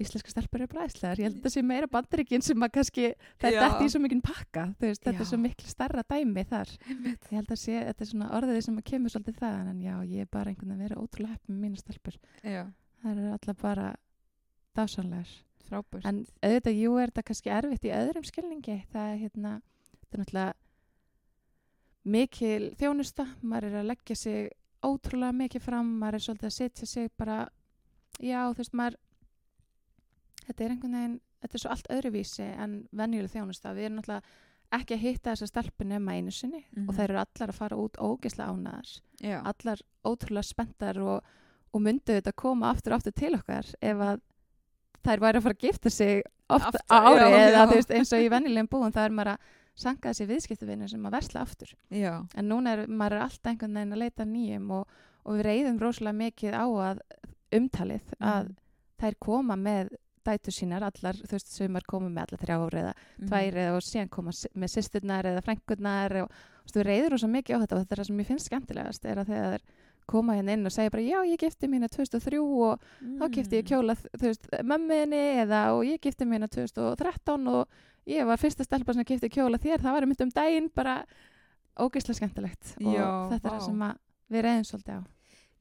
íslenska stelpur eru bara æðislegar ég held að þetta sé meira bandaríkin sem að kannski það er dætt í svo mikinn pakka. Veist, þetta er svo miklu starra dæmi þar. Ég held að sé, þetta er svona orðið sem að kemur svolítið það, en já, ég er bara einhvern veginn að vera ótrúlega hepp með mína stelpur. Já. það eru allar bara dásanlegar Frábært. en auðvitað, jú, er þetta kannski erfitt í öðrum skilningi. Það er hérna, þetta er náttúrulega mikil þjónusta, maður er að leggja sig ótrúlega mikið fram, maður er svolítið að setja sig bara, já þú veist maður, þetta er einhvern veginn, þetta er svo allt öðruvísi en venjuleg þjónusta, við erum náttúrulega ekki að hitta þessa stelpu nema einu sinni Mhm. og þær eru allar að fara út ógeðslega ánæðar, Já, allar ótrúlega spenntar og, og myndu þetta koma aftur og aftur til okkar ef að þær væri að fara að gifta sig oft Aftur, á ári já, eða veist, eins og í venjulegum búum það er maður að sanga þessi viðskiptavinnu sem að versla aftur. Já, en núna er maður alltaf einhvern veginn að leita að nýjum og, og við reyðum rosalega mikið á að umtalið að Mhm. þær koma með dætur sínar allar, þú veist, sumar koma með allar þrjá ári eða Mhm. tvær eða og síðan koma með sýsturnar eða frænkurnar og þú veist, við reyður rosa mikið á þetta og þetta er það sem ég finnst skemmtilegast er að þegar þær koma hérna inn og segja bara já, ég gifti mína 2003 og þá gifti ég Mm. kjóla, þú veist, mömmuðinni eða og ég gifti mína 2013 og ég var fyrsta stelpa sem gifti kjóla þér, það var um daginn bara ógeðslega skemmtilegt og Já, þetta er það sem að við reyðum svolítið á.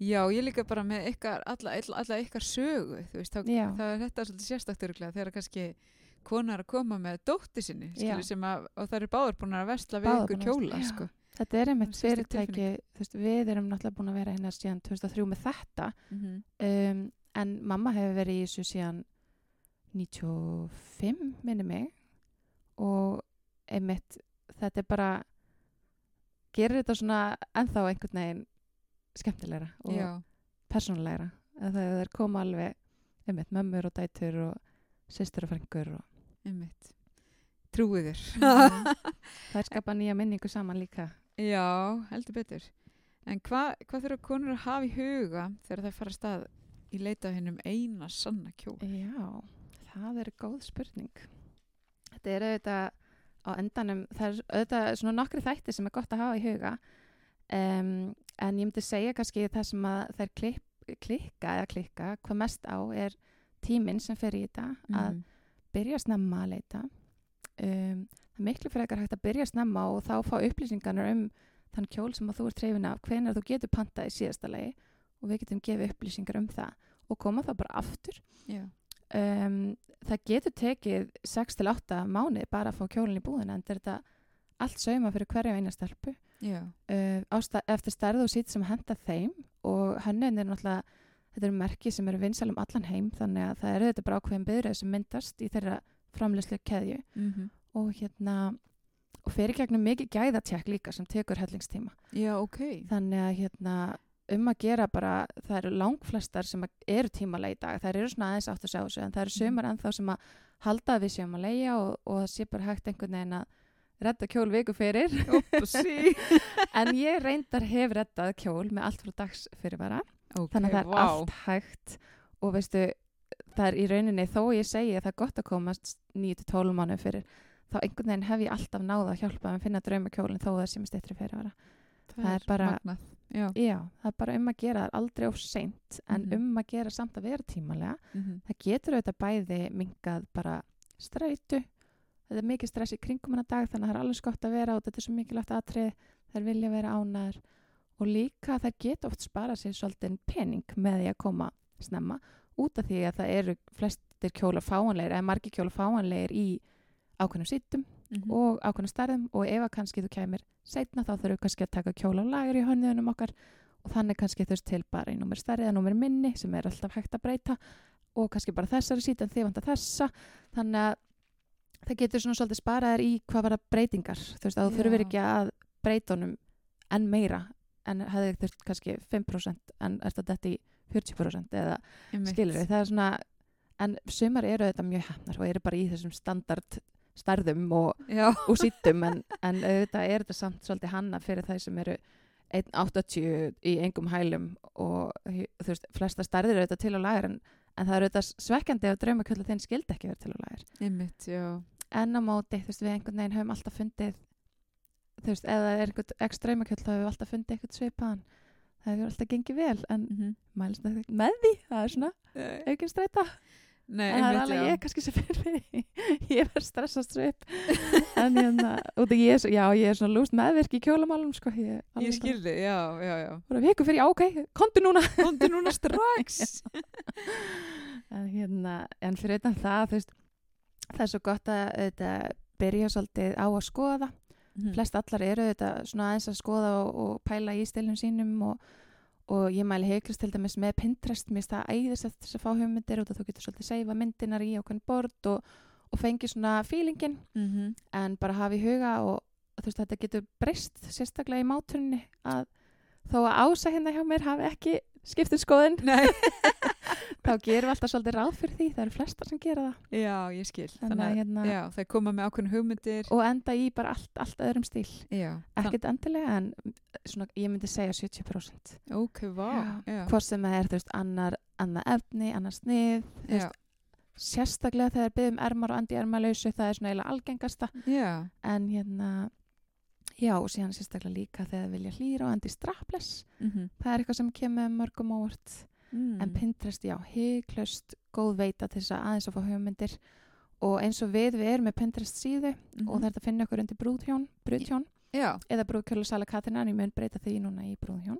Já, ég líka bara með ykkar, alla, alla, ykkar sögu, þú veist, þá, það er þetta svolítið sérstakt öruglega þegar kannski konar að koma með dótti sinni, skilur, sem að, og það eru báður búin að versla við Báðar ykkur kjóla, já. sko. Þetta er einmitt fyrirtæki, þú veist, við erum náttúrulega búin að vera hérna síðan 2003 með þetta. Mm um, en mamma hefur verið í þessu síðan 95 minni mig. Og einmitt þetta er bara gerir þetta svona ennþá einhvern veginn skemmtilegra og Já, persónulegra að það er koma alveg einmitt mömmur og dætur og sýstur og frengur og einmitt. Trúið þér. það er skapa nýja minningu saman líka Já, heldur betur. En hvað hva þurfa konur að hafa í huga þegar það fara að stað í leita hennum eina sanna kjól? Já, það er góð spurning. Þetta er auðvitað á endanum, það er auðvitað svona nokkri þætti sem er gott að hafa í huga um, en ég myndi segja kannski það sem að þær klipp, klikka eða klikka hvað mest á er tíminn sem fer í þetta að Mhm. byrja snemma að leita. Um, það er miklu frekar hægt að byrja snemma og þá fá upplýsingarnar um þann kjól sem að þú ert trefin af hvenar þú getur pantað í síðasta lagi og við getum gefið upplýsingar um það og koma það bara aftur. Um, það getur tekið 6-8 mánuði bara að fá kjólinn í búðina en þetta allt sauma fyrir hverja eina stelpu uh, eftir stærð og sít sem henda þeim og hönnin er náttúrulega þetta eru merki sem eru vinsal um allan heim þannig að það eru þetta bara ákveðin byrjuð sem myndast í þeirra framleyslu keðju. Mm og hérna og fyrir gegnum mikið gæðatjekk líka sem tekur hellingstíma. Já, ok. þannig að hérna um að gera bara, það eru langflestar sem eru tímalega í dag, það eru svona aðeins átt að sjá þessu, en það eru Mhm. sömur ennþá sem að halda að við séum að leia og, og það sé bara hægt einhvern veginn að redda kjól viku fyrir en ég reyndar hef reddað kjól með allt frá dags fyrirvara ok, þannig að það er vá. allt hægt og veistu, það er í rauninni þó ég segi að það er gott að komast 9-12 mánu fyrir þá einhvern veginn hef ég alltaf náða að hjálpa að finna draumakjólinn þó það sem stittri fyrirvara það er bara-. Já. Já, það er bara um að gera það er aldrei of seint en Mhm. um að gera samt að vera tímalega Mm það getur auðvitað bæði mingað bara strætu þetta er mikið stress í kringum hana dag þannig að það er alveg skott að vera og þetta er svo mikilvægt atrið þær vilja vera ánæður og líka þær geta oft spara sér svolítið pening með því að koma snemma út af því að það eru flestir kjólar fáanlegir eða margir kjólar fáanlegir í ákveðnum sýttum -hmm. og ákveðnum stærðum. Og ef að kannski þú kemur setna þá þurfum við kannski að taka kjóla og lager í hönniðunum okkar. Og þannig kannski þurft til bara í númer stærri eða númer minni sem er alltaf hægt að breyta. Og kannski bara þessari sít en þið vantar þessa. Þannig að það getur svona svolítið sparaðir í hvað var að breytingar. Þú veist að þú Já. þurfur ekki að breyta honum enn meira en hefði þurft kannski 5% en er þetta í 40% eða skilur við, það er svona en sumar eru þetta mjög hefnar og eru bara í þessum standard stærðum og, og sýttum en, en auðvitað er þetta samt svolítið hanna fyrir þeir sem eru 1.80 í engum hælum og þú veist, flesta stærðir eru auðvitað til á lagar en, en það eru auðvitað svekkjandi ef draumakjöld þinn skildi ekki verið til á lagar einmitt, já. En á móti, þú veist, við einhvern veginn höfum alltaf fundið þú veist, það er einhvern ekstra draumakjöld þá höfum við alltaf fundið einhvern svipaðan. Það hefur alltaf gengið vel en Mm -hmm. mælst með, með því, það er svona aukinn streyta Nei, en það er alveg ég kannski sem fyrir mig ég verð stressast svip en hérna, út af ég er, svo- já, ég er svona lúst meðvirk í kjólamálum sko, ég, Ég skildi, já, já, já. bara, bara viku fyrir, já ok, kontu núna. Kondi núna strax. en, hérna, en fyrir utan það þú veist, það er svo gott að þetta, byrja svolítið á að skoða. Mhm. flest allar eru þetta svona aðeins að skoða og, og pæla í stilnum sínum og, og ég mæli heiklust til dæmis með Pinterest, mér finnst það æðist eftir þess að fá hugmyndir út og þú getur svolítið seifa myndinar í okkur bort og, og fengi svona feelingin. Mhm. en bara hafa í huga og þú veist þetta getur breyst sérstaklega í mátunni að þó að ása hérna hjá mér hafi ekki skiptum skoðun. Nei, þá gerum við alltaf svolítið ráð fyrir því það eru flestar sem gera það. Já, ég skil. Þannig að hérna- já, það koma með ákveðin hugmyndir. og enda í bara allt, allt öðrum stíl. Já, ekkert endilega en svona, ég myndi segja 70% þann, ok, vá. Hvort sem það er þú veist, annar, annar efni, annar snið þú veist, sérstaklega þegar byggjum ermar og andi ermalausu það er svona eiginlega algengasta. Já, en hérna já og síðan sérstaklega líka þegar vilja hlýra og andi strapless. Mhm, það er eitthvað sem kemur mörgum ávart mm. en Pinterest, já, hyglust góð veita til þess að aðeins að fá hugmyndir. Og eins og við, við erum með Pinterest síðu Mhm. og það er að finna okkur undir brúðhjón, brúðhjón Já, eða brúðkjölu Sala Katrina en ég mun breyta því núna í brúðhjón.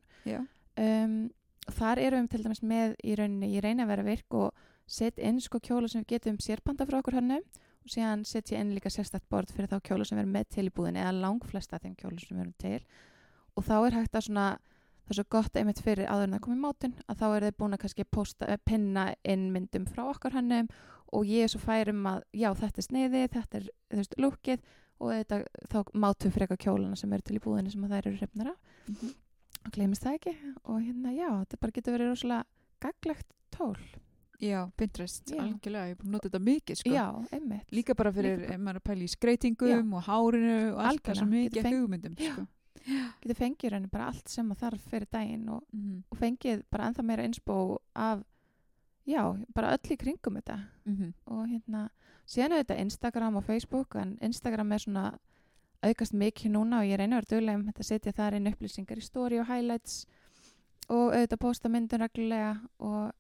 Um, þar erum við til dæmis með í rauninni, ég reyna að vera virk og set inn sko kjóla sem við getum sérpanda frá okkur hannu og síðan set ég inn líka sérstætt bord fyrir þá kjóla sem við erum með til í búðinni eða langflesta þeim kjóla sem við erum til. Og þá er hægt að svona það er svo gott einmitt fyrir áður en það komið mátun að þá er þið búin að kannski posta, pinna inn myndum frá okkar hannum og ég er svo færum að já þetta er sneiði, þetta er þú veist, lúkið og þetta, þá mátum frekar kjólana sem eru til í búðinni sem að þær eru hrefnar af Mhm. og gleymist það ekki og hérna já, þetta bara getur verið rosalega gaglegt tól já, Pinterest, Já. algjörlega, ég er búin að nota þetta mikið, sko. já, einmitt Líka bara fyrir, ef maður að pæla í skreitingum og hárinu og allt það Algjörlega, mikið hugmyndum, Já. sko. Getur fengið rauninu bara allt sem að þarf fyrir daginn og, Mhm, og fengið bara ennþá meira insbó af já, bara öll í kringum þetta. Mhm, og hérna, síðan er þetta Instagram og Facebook en Instagram er svona aukast mikið núna og ég reyna að vera duglega um þetta að setja þar inn upplýsingar í story og highlights og auðvitað posta myndun reglulega og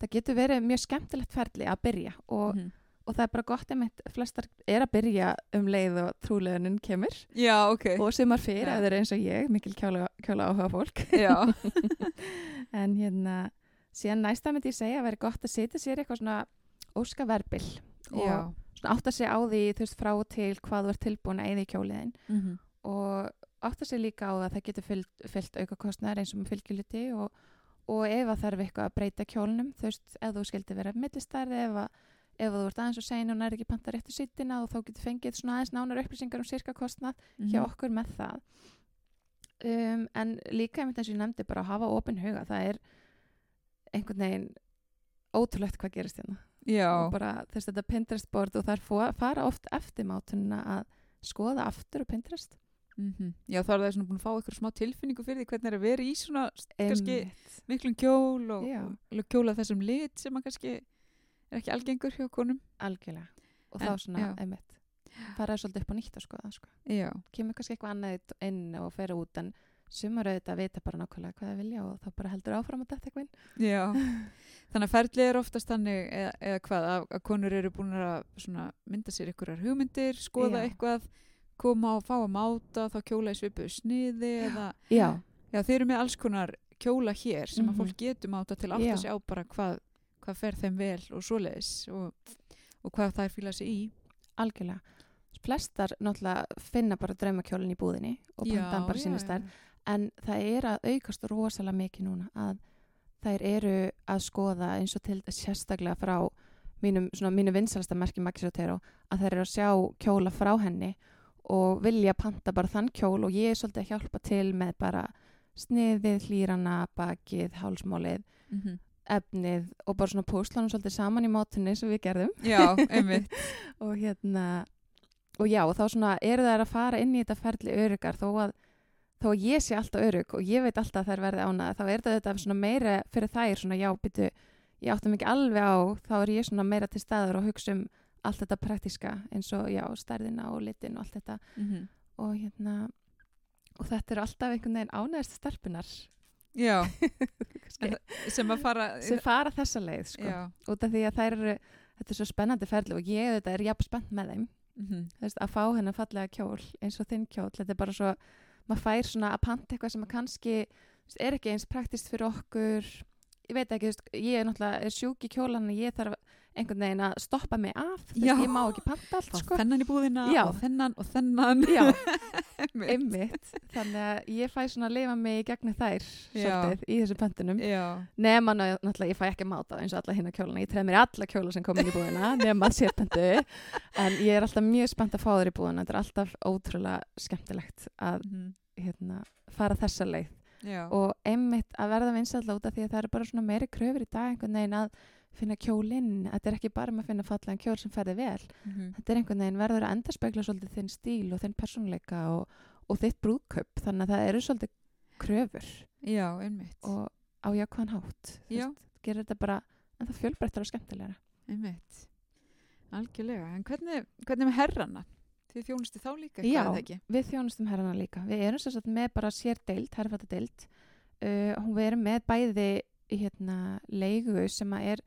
það getur verið mjög skemmtilegt ferli að byrja og, mhm. Og það er bara gott einmitt, flestar er að byrja um leið og trúlegunin kemur. Já, ok. og sem er fyrir að þeir eru eins og ég, mikil kjóla, kjóla áhuga fólk en hérna síðan næsta myndi ég segja að vera gott að setja sér eitthvað svona óska verbil og já. svona átta sig á því þú veist frá til hvað þú ert tilbúin að eða í kjóliðin Mhm, og átta sig líka á að það getur fyllt, auka kostnæður eins og fylgjuliti og, og ef að þarf eitthvað að breyta kjólnum þú veist, ef þú skildi vera millistærði ef, að, ef þú ert aðeins og segin og nær ekki panta réttu sýttina og þá getur fengið svona aðeins nánar upplýsingar um sirka kostnað hjá mhm. okkur með það. Um, en líka einmitt eins og ég nefndi bara að hafa opin huga það er einhvern veginn ótrúlegt hvað gerist hérna. Og þess að þetta Pinterest board og það er fó- fara oft eftir mátununa að skoða aftur á Pinterest. Mhm. já, þá er það svona búin að fá eitthvað smá tilfinningu fyrir því hvernig er að vera í svona kannski miklum kjól og, og kjóla þessum lit sem að kannski er ekki algengur hjá konum. algjörlega og En, þá svona einmitt fara svolítið upp á nýtt að skoða sko. Kemur kannski eitthvað annað inn og fer út en sumar auðvitað vita bara nákvæmlega hvað það vilja og þá bara heldur áfram að þetta eitthvað já. Þannig að ferlið er oftast þannig eða, eða hvað, að, að konur eru búin að svona, mynda sér einhverjar hugmyndir, skoða Já. eitthvað, koma og fá að máta, þá kjóla í svipu sniði eða, já, já þeir eru með alls konar kjóla hér sem Mhm. að fólk getur máta til átta sig á bara hvað, hvað fer þeim vel og svoleiðis og, og hvað þær fýla sig í. algjörlega flestar náttúrulega finna bara draumakjólinn í búðinni og panta hann bara sína stærð en það er að aukast rosalega mikið núna að þær eru að skoða eins og til sérstaklega frá mínum, svona, mínu vinsalasta Otero að þær eru að sjá kjóla frá henni og vilja panta bara þann kjól og ég er svolítið að hjálpa til með bara sniðið, hlýrana, bakið, hálsmálið, Mhm. Efnið og bara svona púslanum svolítið saman í mátunni sem við gerðum Já, einmitt. og hérna og já, og þá svona eru þær að fara inn í þetta ferli örugar þó að þó að ég sé alltaf örug og ég veit alltaf að þær verði ánað þá er þetta svona meira fyrir þær svona já, byttu, ég áttum ekki alveg á þá er ég svona meira til staður og hugsa um allt þetta praktiska eins og já, stærðina og litin og allt þetta Mhm. og hérna og þetta er alltaf einhvern veginn ánæðist stelpunar Já, sem að fara... sem fara þessa leið sko. Út af því að þær eru þetta er svo spennandi ferli og ég þetta er jafn spennt með þeim. Mhm. þú veist, að fá hennar fallega kjól eins og þinn kjól, þetta er bara svo maður fær svona að panta eitthvað sem að kannski veist, er ekki eins praktist fyrir okkur. Ég veit ekki, veist, ég er náttúrulega er sjúk í kjólan en ég þarf einhvern veginn að stoppa mig af Já. veist, ég má ekki panta allt sko. þennan í búðina Já. og þennan og þennan Já, Einmitt. þannig að ég fæ svona að lifa mig í gegnum þær svolítið í þessum pöntunum nema ná- náttúrulega ég fæ ekki að máta eins og alla hinna kjólana, ég treð mér alla kjóla sem komin í búðina nema sérpendu en ég er alltaf mjög spennt að fá þér í búðina þetta er alltaf ótrúlega skemmtilegt að Mhm. hérna, fara þessa leið Já. og einmitt að verða vinsalla út af því að það eru bara svona meiri kröfur í dag einhvern veginn að finna kjólinn þetta er ekki bara um að finna fallega kjól sem ferði vel. Mhm. þetta er einhvern veginn verður að endurspegla svolítið þinn stíl og þinn persónuleika og, og þitt brúðköp þannig að það eru svolítið kröfur. Já, einmitt. Og á jákvæðan hátt Já. gerir þetta bara en það fjölbreyttar og skemmtilegra. Einmitt. Algjörlega, en hvernig, hvernig með herrana? Þið þjónustu þá líka Já. við þjónustum herrana líka. Við erum sagt með bara sér deild herrfata deild uh, við erum með bæði hérna, leigu sem er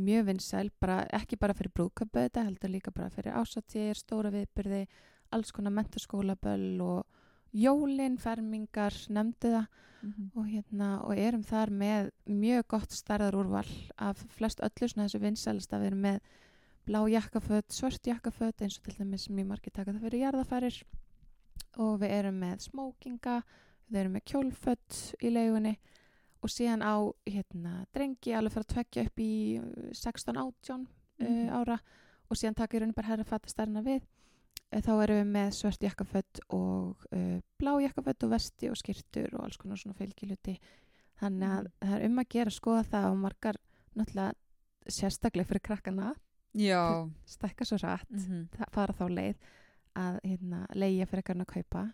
mjög vinsæl bara, ekki bara fyrir brúðköpu þetta heldur líka bara fyrir ásatír, stóra viðbyrði alls konar mentaskólaböll og jólin, fermingar nefndu það. Mhm. og, hérna, og erum þar með mjög gott starðar úrval af flest öllu svona þessu vinsælast að við erum með blá jakkaföt, svört jakkaföt eins og til dæmis mjög margir taka það fyrir jarðafarir og við erum með smókinga, við erum með kjólföt í leigunni og síðan á hérna, drengi alveg fyrir að tvekja upp í uh, 16-18 Mhm. uh, ára og síðan taka í raunin bara herra fattastarna við Eh, þá erum við með svört jakkaföt og uh, blá jakkaföt og vesti og skýrtur og alls konar svona fylgiluti þannig að Mhm. það er um að gera að skoða það og margar náttúrulega sérstaklega fyrir krakkana Já stækka svo rætt Mhm. það fara þá leið að hérna, leigja fyrir kannan að kaupa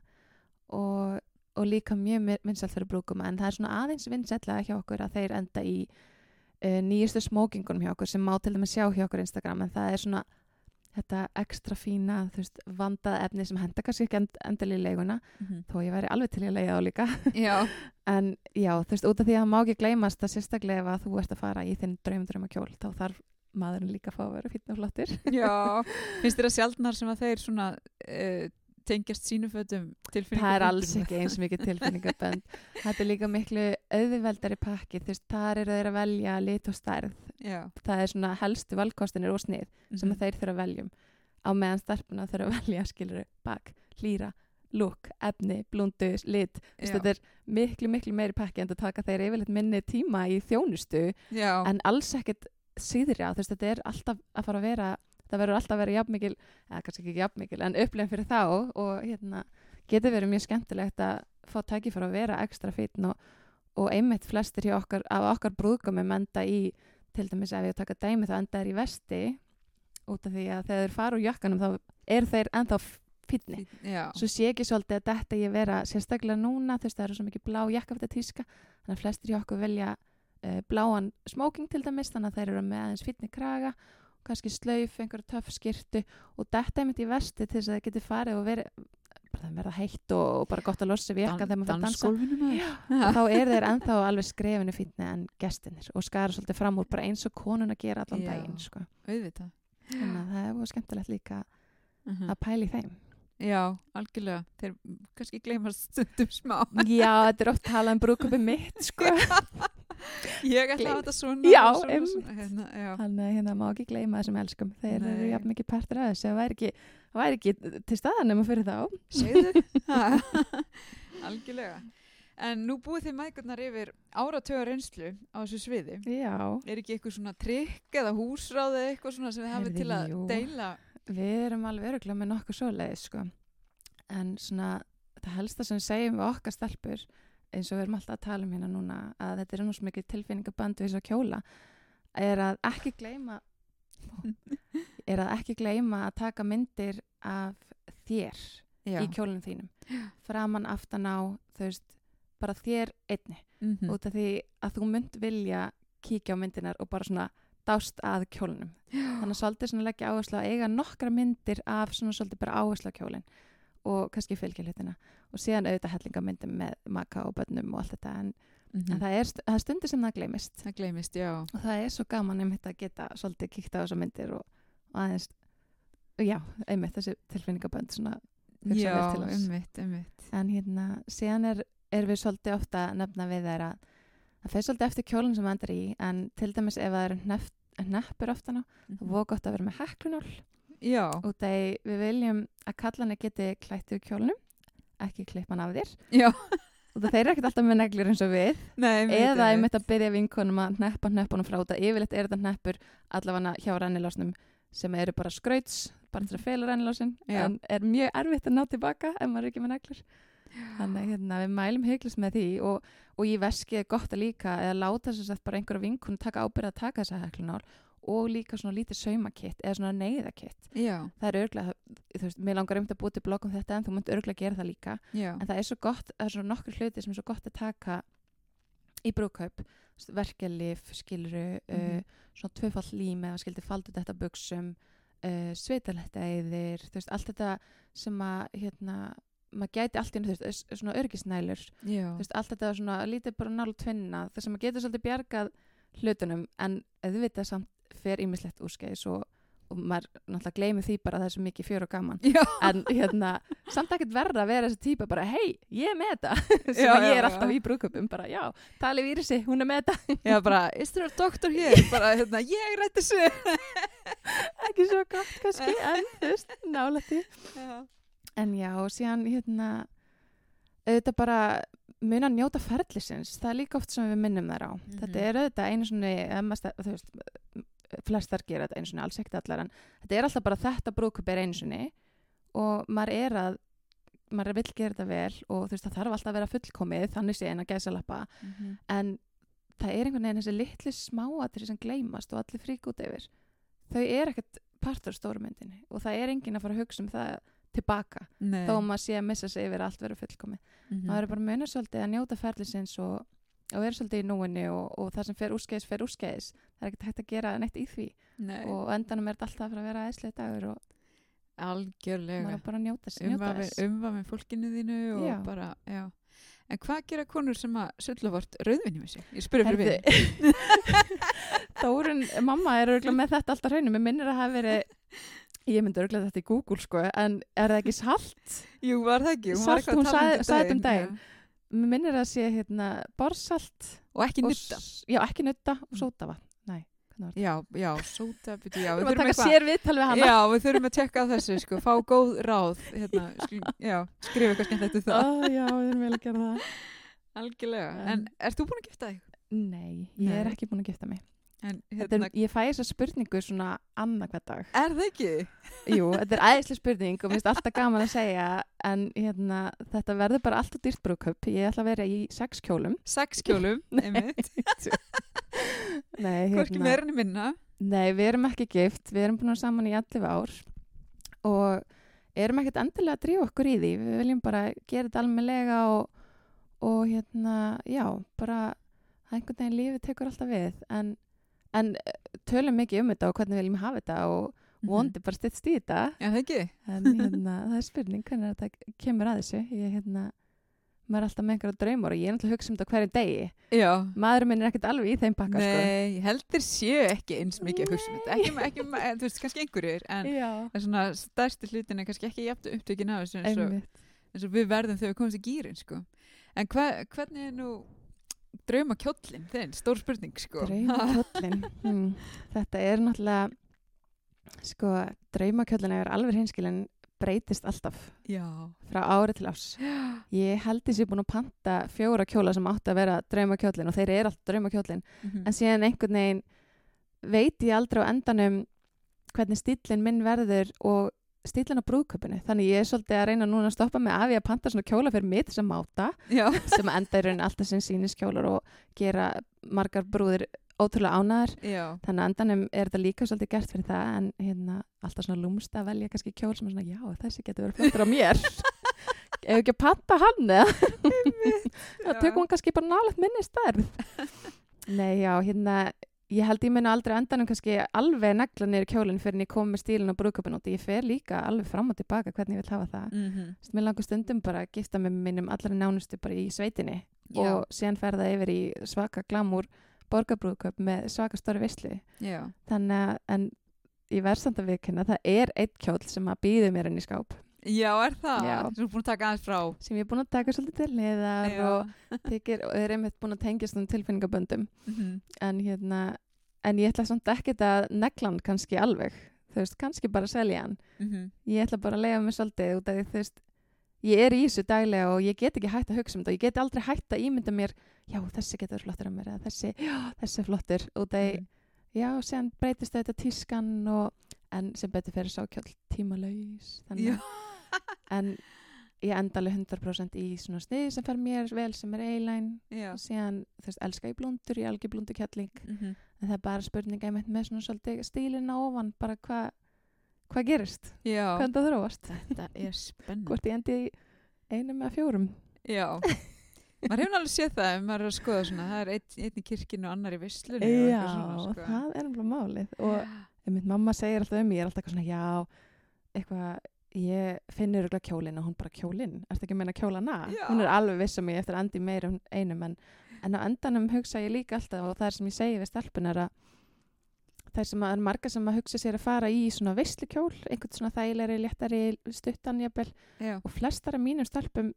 og, og líka mjög vinsælt fyrir brúkum en það er svona aðeins vinsætlega hjá okkur að þeir enda í uh, nýjustu smókingunum hjá okkur sem má til dæmis sjá hjá okkur Instagram en það er svona þetta ekstra fína, veist, vandað efni sem henda kannski ekki end, endali í leiguna Mhm. þó ég væri alveg til að leiga á líka. Já, en já, þú veist, út af því að það má ekki gleymast að sérstaklega ef að þú ert að fara í þinn draumdrauma kjól, þá þarf maðurinn líka að fá að vera fínn og flottir. Já. Finnst þér að sjaldnar sem að þeir svona uh, tengjast sínum fötum tilfinningu það er alls ekki eins mikið tilfinningabönd þetta er líka miklu auðveldari pakki þú veist, þar eru þeir að velja lit og stærð. Já. Það er svona helstu valkostinir og snið sem Mhm. að þeir þurfa að veljum á meðan stelpuna þurfa að velja skiluru bak, hlýra, lúk, efni blúndu, lit, þetta er miklu, miklu meiri pakki en það taka þeir yfirleitt minni tíma í þjónustu Já, en alls ekkert síðri á, þú veist, þetta er alltaf að fara að vera, það verður alltaf að vera jafnmikil, eða kannski ekki jafnmikil, en upplifin fyrir þá og hérna getur verið mjög skemmtilegt að fá tæki fyrir að vera ekstra fítn og, og einmitt flestir hjá okkar, af okkar brúðgumum enda í, til dæmis ef ég taka dæmi þá enda er í vesti út af því að þegar þeir fara úr jakkanum þá eru þeir ennþá fítni já. Svo sé ekki svolítið að þetta ég vera sérstaklega núna, þú veist það eru svo mikið blá jakkafta tíska, þannig að flestir hjá okkur velja uh, bláan smoking til dæmis, þannig að þeir eru með aðeins fítni kraga kannski slauf, einhverju töff skirtu og þetta er mitt í vesti til þess að það geti farið og verið bara það verða heitt og, og bara gott að losa við jakkan þegar maður fyrir að dansa þá eru þeir ennþá alveg skrefinu fítni en gestinir og skara svolítið fram úr bara eins og konun að gera allan Já. daginn sko. Auðvitað þannig að það er skemmtilegt líka Mhm. að pæla í þeim Já, algjörlega Þeir kannski gleymast stundum smá Já, þetta er oft talað um brúkupi mitt sko. Ég ætla að hafa þetta svona Já, svona, svona, hérna, já. Að hérna má ekki gleyma þessum elskum. Þeir eru Nei. jafn mikið partur af þessu. Það væri væri ekki til staðan nema fyrir þá. Segðu. Algjörlega En nú búið þið mækurnar yfir áratöga reynslu á þessu sviði Já, Er ekki eitthvað svona trikk eða húsráð eða eitthvað svona sem þið hafið til að jú. deila við erum alveg öruglega með nokkuð svoleiðis sko. En svona, það helsta sem segjum við okkar stelpur, eins og við erum alltaf að tala um hérna núna, að þetta er svo mikið tilfinningaband við þess að kjóla, er að ekki gleyma, er að ekki gleyma að taka myndir af þér Já. í kjólunum þínum. Framan, aftan á, veist, bara þér einni. Mhm. út af því að þú mynd vilja kíkja á myndinar og bara svona dást að kjólunum. Þannig að svolítið leggja áherslu að eiga nokkra myndir af svona svolítið bara áherslu á kjólinn og kannski fylgja hlutina. Og síðan auðvitað hellingamyndum með maka og börnum og allt þetta. En, Mhm. en það, er, það er stundir sem það gleymist. Það gleymist, já. Og það er svo gaman einmitt að geta svolítið kíkt á þessar myndir og, og aðeins já, einmitt þessi tilfinningabönd svona Já, ummitt, ummitt en hérna, síðan er, er við svolítið ofta nefna við að það fer svolítið eftir kjólinn sem maður endur í en til dæmis ef það er hneft, neppur aftan á Mhm. það voru gott að vera með heklunál Já, út að við viljum að kallarnir geti klættur kjólnum ekki klippan af þér. Já. Og þeir eru ekkert alltaf með neglur eins og við. Nei, eða ég mitt að byrja vinkonum að neppa neppunum frá að yfirleitt er þetta neppur allavega hjá rennilásnum sem eru bara skrauts, bara til að fela rennilásin en er mjög erfitt að ná tilbaka ef maður er ekki með neglur. Þannig hérna, við mælum hygglis með því og, og í veski er gott að líka eða láta þess að bara einhverja vinkun taka ábyrða að taka þessa heklunál og líka svona lítið saumakitt eða svona neyðakitt það er örglega, þú veist, mér langar um að búið til blogg um þetta en þú munt örglega gera það líka. Já. En það er svo gott, það er svo nokkur hluti sem er svo gott að taka í brúkaup verkelif, skiluru Mhm. uh, svona tvöfall lím eða skildi faldu þetta buksum uh, sveitaletta eðir, þú veist, allt þetta sem að, hérna maður gæti allt í einu, þú veist, svona örgisnælur Já, þú veist, allt þetta svona lítið bara nálu tvinna, það sem maður getur svolítið bjargað hlutunum, en auðvitað samt fer ímislegt úrskeiðis og, og maður náttúrulega gleymi því bara að það er svo mikið fjör og gaman. Já, en hérna, samt ekkert verra að vera þessi típa bara, hei, ég er með þetta. Sem að ég er alltaf í brúköpum bara, já, tali við Írisi, hún er með þetta. Já, bara, is there a doctor here? Bara, hérna, ég rætti þessu ekki svo gott kannski, en þú veist, Já, en já, og síðan hérna auðvitað bara muna að njóta ferlisins, það er líka oft sem við minnum þær á, Mhm. þetta er auðvitað einu svona, þú veist flestar gera þetta einu svona, alls ekkert allar en þetta er alltaf bara þetta brúkup er svona og maður er að maður vill gera þetta vel og þú veist það þarf alltaf að vera fullkomið þannig sé en að gæsa lappa Mhm. en það er einhvern veginn þessi litli smáatri sem gleymast og allir frík út yfir þau er ekkert partur af stórumyndinni og það er enginn að fara að hugsa um það tilbaka Nei þó að maður sé að missa sig yfir allt verður fullkomið Mhm. maður er bara að muna svolítið að njóta ferlisins og, og vera svolítið í núinni og, og það sem fer úrskeiðis fer úrskeiðis það er ekkert hægt að gera neitt í því Nei, og endanum er þetta alltaf að að vera æslega dagur og maður algjörlega er bara að njóta, s- njóta umvafin, þess umvafin fólkinu þínu og Já. bara, já En hvað gera konur sem að sulla vort rauðvinni með sig? Ég spurði fyrir við Þórun, mamma er örgulega með þetta alltaf hreinu mér minnir að hafi verið ég myndi örgulega þetta í Google sko en er það ekki salt? Jú, var það ekki? Salt, að hún sagði- um sagði þetta um daginn, daginn. Mér minnir að sé hérna borsalt Og ekki nutta já, ekki nutta og nei, hvernig var þetta? Já, já, sóta, byrju, já Við þurfum við hana. Já, við þurfum að tjekka á þessu, sko Fá góð ráð, hérna skrifa eitthvað skemmt eftir það. Ó, já, við erum vel að gera það. Algjörlega, En- en ert þú búin að gifta þig? Nei, ég er Nei. ekki búin að gifta mig En, hérna, er, Ég fæ þessa spurningu svona annað hver dag. Er það ekki? Jú, þetta er æðislega spurning og mér finnst alltaf gaman að segja en hérna, þetta verður bara alltaf dýrt brúköp ég ætla að vera í sex kjólum. Sex kjólum, einmitt. Nei, Hvorki meira en minna. Nei, við erum ekki gift, við erum búin að saman í 11 ár og erum ekkert endilega að drífa okkur í því. Við viljum bara gera þetta almennilega og, og hérna, já bara það einhvern veginn lífið tekur alltaf við. En, en eh, tölum mikið um þetta og hvernig við viljum hafa þetta og vondi bara styttst í þetta. Já, það ekki? en hérna, það er spurning hvernig þetta kemur að þessu. Ég, hérna, maður er alltaf með einhverja draumur og ég er náttúrulega að hugsa um þetta hverju degi. Já. Maðurinn minn er ekkert alveg í þeim pakka sko. Nei, ég heldur séu ekki eins mikið að hugsa um þetta. Ekki, ekki, en, þú veist, kannski einhverjur en Já, en svona stærsti hlutin er kannski ekki jafn upptökin af þessu eins og við verðum þegar við komumst í gýrin sko. en hva, hvernig er nú drauma kjóllin þinn, stór spurning sko. Draumakjöllin hmm. Þetta er náttúrulega sko, draumakjöllin er alveg hinskilin breytist alltaf Já frá ári til ás Ég held þess ég búin að panta fjóra kjóla sem átti að vera draumakjöllin og þeir eru alltaf draumakjöllin Mhm. en síðan einhvern veginn veit ég aldrei á endanum hvernig stílinn minn verður og stílinn á brúðköpunu þannig ég er svolítið að reyna núna að stoppa mig af ég að panta svona kjóla fyrir mitt sem máta Já, sem enda í raunin alltaf sem síniskjólar og gera margar brúðir ótrúlega ánæðar já, þannig að endanum er þetta líka svolítið gert fyrir það en hérna alltaf svona lúmst að velja kannski kjól sem er svona já þessi getur verið flottur á mér. Ef ekki að panta hann eða? Það tökum hann kannski bara nálega minni stærð. Nei já hérna ég held ég minna aldrei endanum kannski alveg negla niður kjólinn fyrir en ég kom með stílinn á brúðköpun og ég fer líka alveg fram og tilbaka hvernig ég vil hafa það. Mm -hmm. Mér langar stundum bara að gifta með minnum allra nánustu bara í sveitinni já, og síðan fer það yfir í svaka glamúr borgarbrúðköp með svaka stóri vislu já. þannig að en ég verð samt að viðkynna það er eitt kjól sem að býðu mér inn í skáp já, er það? Já. Þú er búin að taka aðeins frá sem ég er búin að taka svolítið til hliðar Já. og, þykir, og er einmitt búin að tengjast um tilfinningaböndum Mhm. en hérna en ég ætla samt ekkert að negla hann kannski alveg þú veist, kannski bara selja hann Mhm. ég ætla bara að leiða mig svolítið út af því þú veist ég er í þessu daglega og ég get ekki hægt að hugsa um þetta og ég get aldrei hægt að ímynda mér já, þessi getur flottur að mér eða þessi, já, þessi flottur út af því, Mhm. já, séðan breytist þetta tískan og, en sem betur fyrir sákjöld tímalaus þannig Já. að en ég enda alveg 100% í svona sniði sem fer mér vel sem er eilæn og síðan, þú veist, elska ég blúndur ég algjör blúndur kjalling Mhm. en það er bara spurninga einmitt með svona svolítið stílinn á ofan, bara hvað hvað gerist, Já. hvernig það þróast Þetta er spennandi. hvort ég endi í einum eða fjórum Já. maður hefur alveg séð það ef maður er að skoða svona. Það er einn, einn í kirkinu og annar í visslunni. já, svona, sko. það er alveg málið og einmitt mamma segir alltaf um mig, ég er alltaf svona já, eitthvað ég finnur örugglega kjólinn og hún bara kjólinn ertu ekki að meina kjólana? Já. Hún er alveg viss um mig eftir að andi meira um einum en, en á endanum hugsa ég líka alltaf og það er sem ég segi við stelpun er að það er sem að er marga sem að hugsa sér að fara í svona veistlukjól, einhvern svona þægilegri, léttari stuttan jafnvel og flestar af mínum stelpum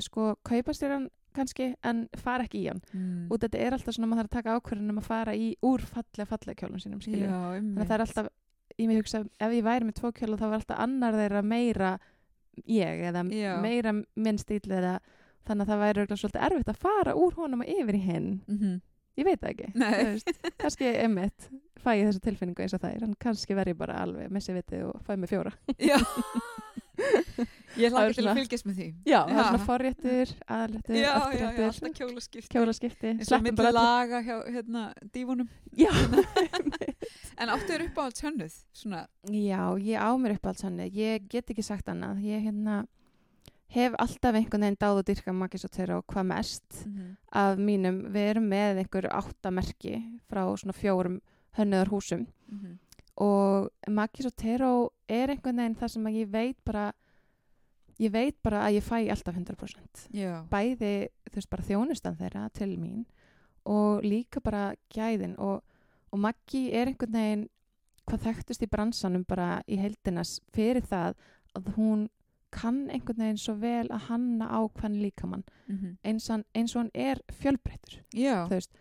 sko kaupa sér hann kannski en fara ekki í hann Mm. og þetta er alltaf svona maður þarf að taka ákvörðun um að fara í úr fallega fallega kjólum sínum Já, þannig að það er alltaf, ég mig hugsa ef ég væri með tvo kjóla þá var alltaf annar þeirra meira ég eða Já. meira minn stíl eða þannig að það væri örugglega svolítið erfitt að fara úr honum og yfir í hinn Mhm. ég veit það ekki kannski emitt fæ ég þessu tilfinningu eins og það er en kannski verð ég bara alveg missi vitið og fæ mig fjóra Já. Ég hlaka til svona- að fylgjast með því. já, það er Já. svona forréttur, aðalréttur, Já, já, já, eftirréttur alltaf kjólaskipt. kjólaskipti, eins og sleppum myndi bara öllu. laga hjá hérna, dífunum. já, En áttu þér uppáhalds hönnuð? Svona, Já, ég á mér upp alls hann ég get ekki sagt annað ég hérna, hef alltaf einhvern veginn dáð og dyrka Magis og hvað mest af mínum, við erum með einhver áttamerki frá svona fjórum hönnuðar húsum Mhm. Og Magis og Tero er einhvern veginn það sem ég veit bara ég veit bara að ég fæ alltaf 100% Já. bæði þú veist bara þjónustan þeirra til mín og líka bara gæðin. Og, og Maggi er einhvern veginn hvað þekktust í bransanum bara í heildinas fyrir það að hún kann einhvern veginn svo vel að hanna á hvern líkamann. Mhm. eins, hann, eins og hann er veist,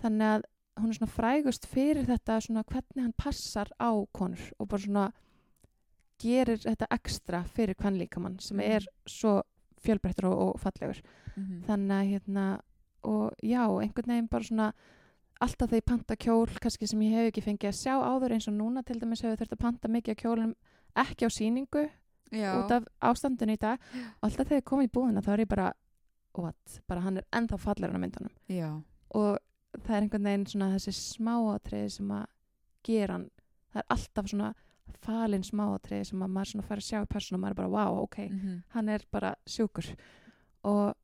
þannig að hún er svona frægust fyrir þetta svona hvernig hann passar á konur og bara svona gerir þetta ekstra fyrir hvern líkamann sem Mhm. er svo fjölbreyttur og, og fallegur Mhm. þannig að hérna og já, einhvern veginn bara svona alltaf þegar ég panta kjól kannski sem ég hef ekki fengið að sjá áður eins og núna til dæmis hefur þurft að panta mikið af kjólum ekki á síningu Já. út af ástandinu í dag og alltaf þegar ég kom í búðina þá er ég bara what, bara hann er ennþá fallegur á myndunum Já. og það er einhvern veginn svona þessi smáatriði sem að gera hann það er alltaf svona falin smáatriði sem að maður svona fær að sjá í persónu og maður er bara wow, ok, Mhm. hann er bara sjúkur og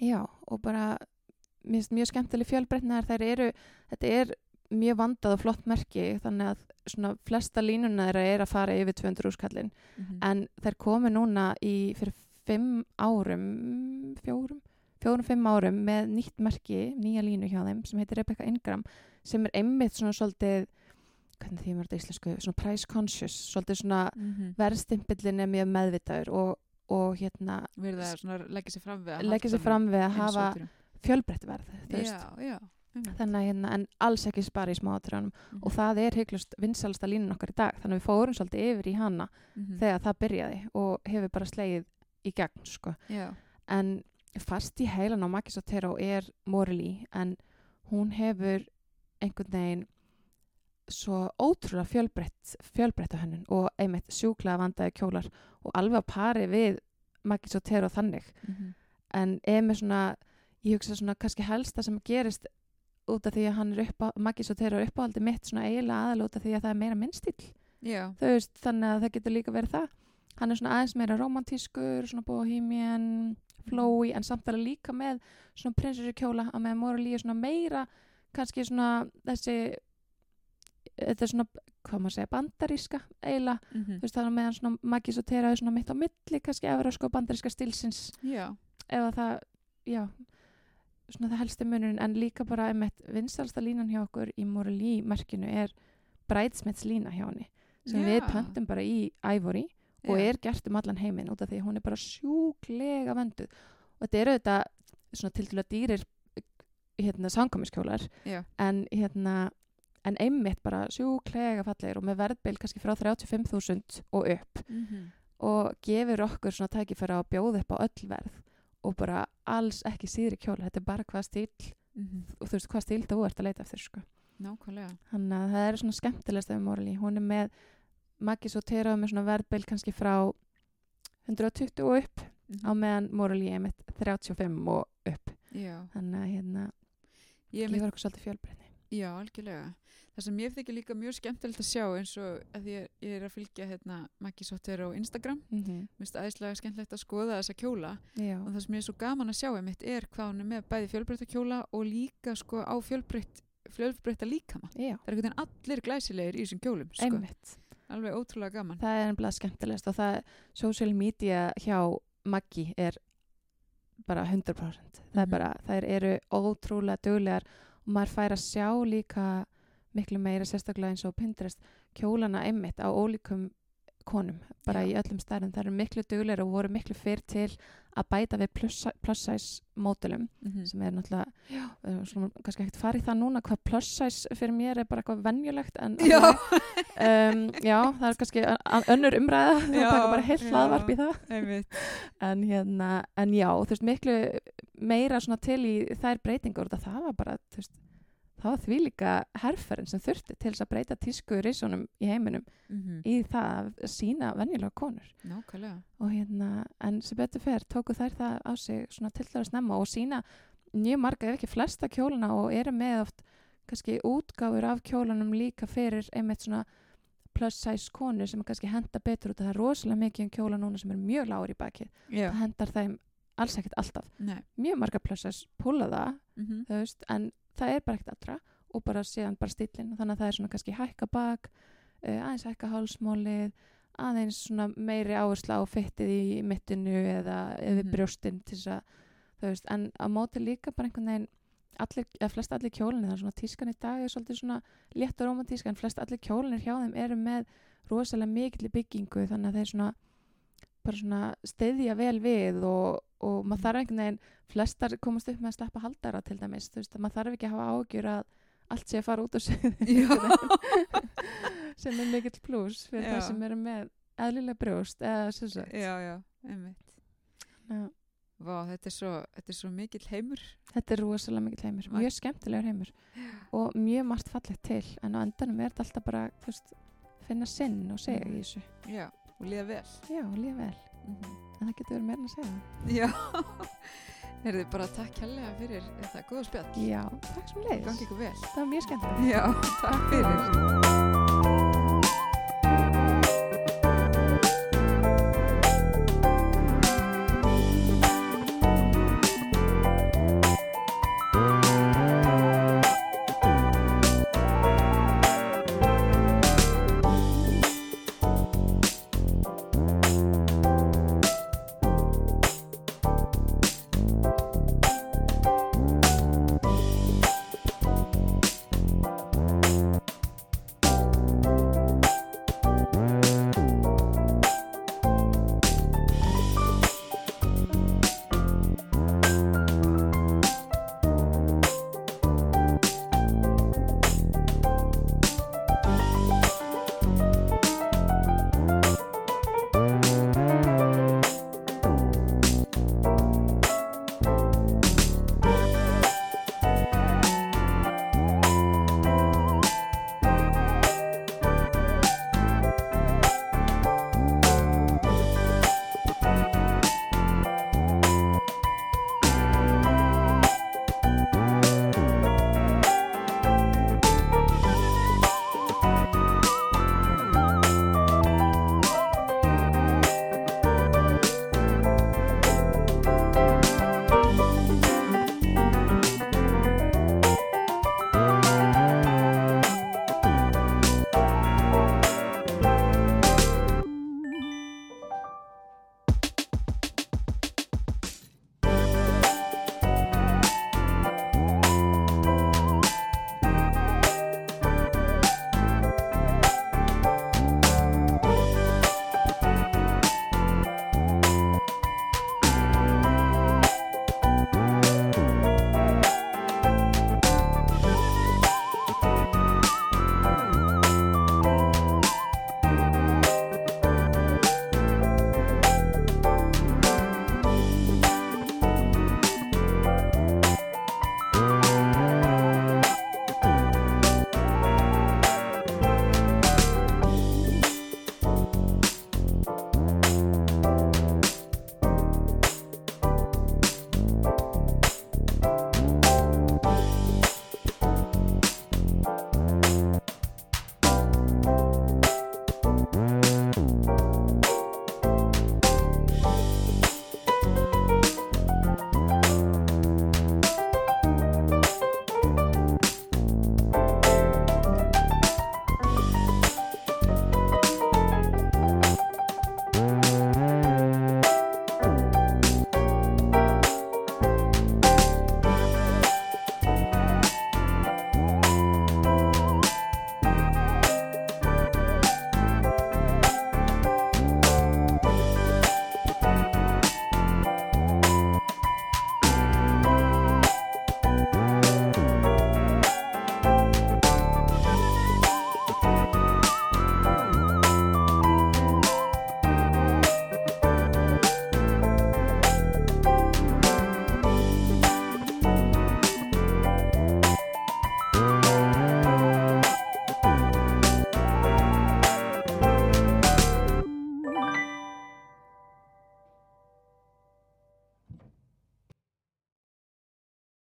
já, og bara finnst mjög skemmtileg fjölbreytnar þær eru, þetta er mjög vandað og flott merki þannig að svona flesta línuna þeirra er að fara yfir 200 úrskallin Mhm. en þær komu núna í fyrir fimm árum fjórum, fjórum, fimm árum með nýtt merki, nýja línu hjá þeim sem heitir Rebecca Ingram sem er einmitt svona svolítið hvernig því maður þetta íslensku, svona price conscious svolítið svona Mhm. verðstimpillin er mjög meðvitaður og, og hérna leggja sér fram við að leggja sér fram við að hafa ódýrum. fjölbreytt verð þú veist. Já, já. einmitt. þannig að hérna, en alls ekki spara í smáatrjónum Mhm. og það er heiklust vinsalasta línun okkar í dag þannig að við fórum svolítið yfir í hana Mhm. þegar það byrjaði og hefur bara slegið í gegn sko. Já. en fast í heilan á Magis og Tero er Morley en hún hefur einhvern veginn svo ótrúlega fjölbreytt fjölbreytta hönnun og einmitt sjúklega vandaði kjólar og alveg að pari við Magis og Tero þannig. Mhm. en er með svona ég hugsa svona kannski helst það sem gerist út af því að hann er upp á Magis og Tero er uppáhaldi mitt svona eiginlega aðal út af því að það er meira þú veist, þannig að það getur líka verið það. Hann er svona aðeins meira romantískur svona bohemian, flowy en samt alveg líka með svona prinsessu kjóla að með Morley er svona meira kannski svona þessi þetta er svona, hvað maður segja, bandaríska eiginlega, Mhm. þú veist það er meðan svona Magis og Tera er svona mitt á milli kannski evróska og bandaríska stilsins Já. eða það, já svona það helsti munurinn en líka bara einmitt vinstalsta línan hjá okkur í Morley merkinu er bræðsmets lína hjá henni sem Já. við pöntum bara í Ivory og er gert um allan heiminn út af því hún er bara sjúklega vönduð og þetta eru þetta svona til að dýrir hérna samkomiskjólar Já. en hérna en einmitt bara sjúklega fallegir og með verðbil kannski frá 35.000 og upp Mhm. og gefur okkur svona tækifæra að bjóða upp á öll verð og bara alls ekki síðri kjóla, þetta er bara hvað stíl Mhm. og þú veist hvað stíl þú ert að leita eftir sko. Nákvæmlega. þannig að það er svona skemmtilegst af Morley, hún er með Maggi Sotero með svona verðbil kannski frá 120 og upp Mhm. á meðan Morley er með 35 og upp Já, þannig að hérna ég gefur okkur svolítið fjölbreytni Já, algjörlega. Það sem ég þykir líka mjög skemmtilegt að sjá eins og að ég, ég er að fylgja hérna Maggi Sotter á Instagram. mm -hmm. Mér finnst aðeinslega skemmtilegt að skoða þessa kjóla Já, og það sem ég er svo gaman að sjá einmitt er hvað hún er með bæði fjölbreytta kjóla og líka sko á fjölbreytt, fjölbreytta líkama. já, Það er einhvern veginn allir glæsilegir í þessum kjólum, sko. einmitt Alveg ótrúlega gaman. það er ennblega skemmtilegst og það social media hjá Maggi er bara 100% það er Mhm. bara, þær eru ótrúlega duglegar og maður fær að sjá líka miklu meira sérstaklega eins og Pinterest kjólana einmitt á ólíkum konum, bara Já. í öllum stærðum það eru miklu duglegar og voru miklu fyrr til að bæta við plus, size módulum Mhm. sem er náttúrulega uh, svona, kannski ekkert farið það núna hvað plus size fyrir mér er bara eitthvað venjulegt en Já. um, já, það er kannski önnur umræða það taka bara heilt hlaðvarp í það en, hérna, en já, þú veist, miklu meira til í þær breytingur það var bara, þú veist það var því líka herferðin sem þurfti til þess að breyta tísku risunum í heiminum Mhm. í það að sína venjulega konur Nákvæmlega. og hérna, en sem betur fer tóku þær það á sig svona til þess að snemma og sína mjög marga, ef ekki flesta kjóluna og eru með oft kannski útgáfur af kjólunum líka fyrir einmitt svona plus size konur sem kannski henda betur út að það er rosalega mikið um kjóla núna sem er mjög lágur í baki Já. það hendar þeim alls ekkert alltaf Nei. mjög marga plus size púla það Mhm. þú veist, en það er bara ekkert allra og bara síðan bara stílinn þannig að það er svona kannski hækka bak uh, aðeins hækka hálsmólið aðeins svona meiri áhersla á fyttið í mittinu eða yfir Mhm. brjóstin til þess að þú veist, en á móti líka bara einhvern veginn allir, eða flest allir það er svona tískan í dag er svolítið svona létt og romantíska en flest allir kjólinir hjá þeim eru með rosalega mikill byggingu þannig að þeir svona bara svona stiðja vel við og, og maður þarf einhvern veginn flestar komast upp með að sleppa haldara til dæmis, þú veist, að maður þarf ekki að hafa ágjur að allt sé að fara út sig sem er mikill pluss fyrir Já. það sem eru með eðlilega brjóst eða sem sagt Já, já, einmitt. Já. Vá, þetta er svo, svo mikill heimur. Þetta er rosalega mikill heimur, Mag- mjög skemmtilegur heimur og mjög margt fallegt til en á endanum er þetta alltaf bara veist, finna sinn og segja í þessu Já, og líða vel. Já, líða vel, Mhm. en það getur verið meira að segja Já. Herði bara takk kærlega fyrir þetta góða spjall. Já, takk sem leiðis Gangi ykkur vel. Það var mjög skemmtilegt Já, takk fyrir.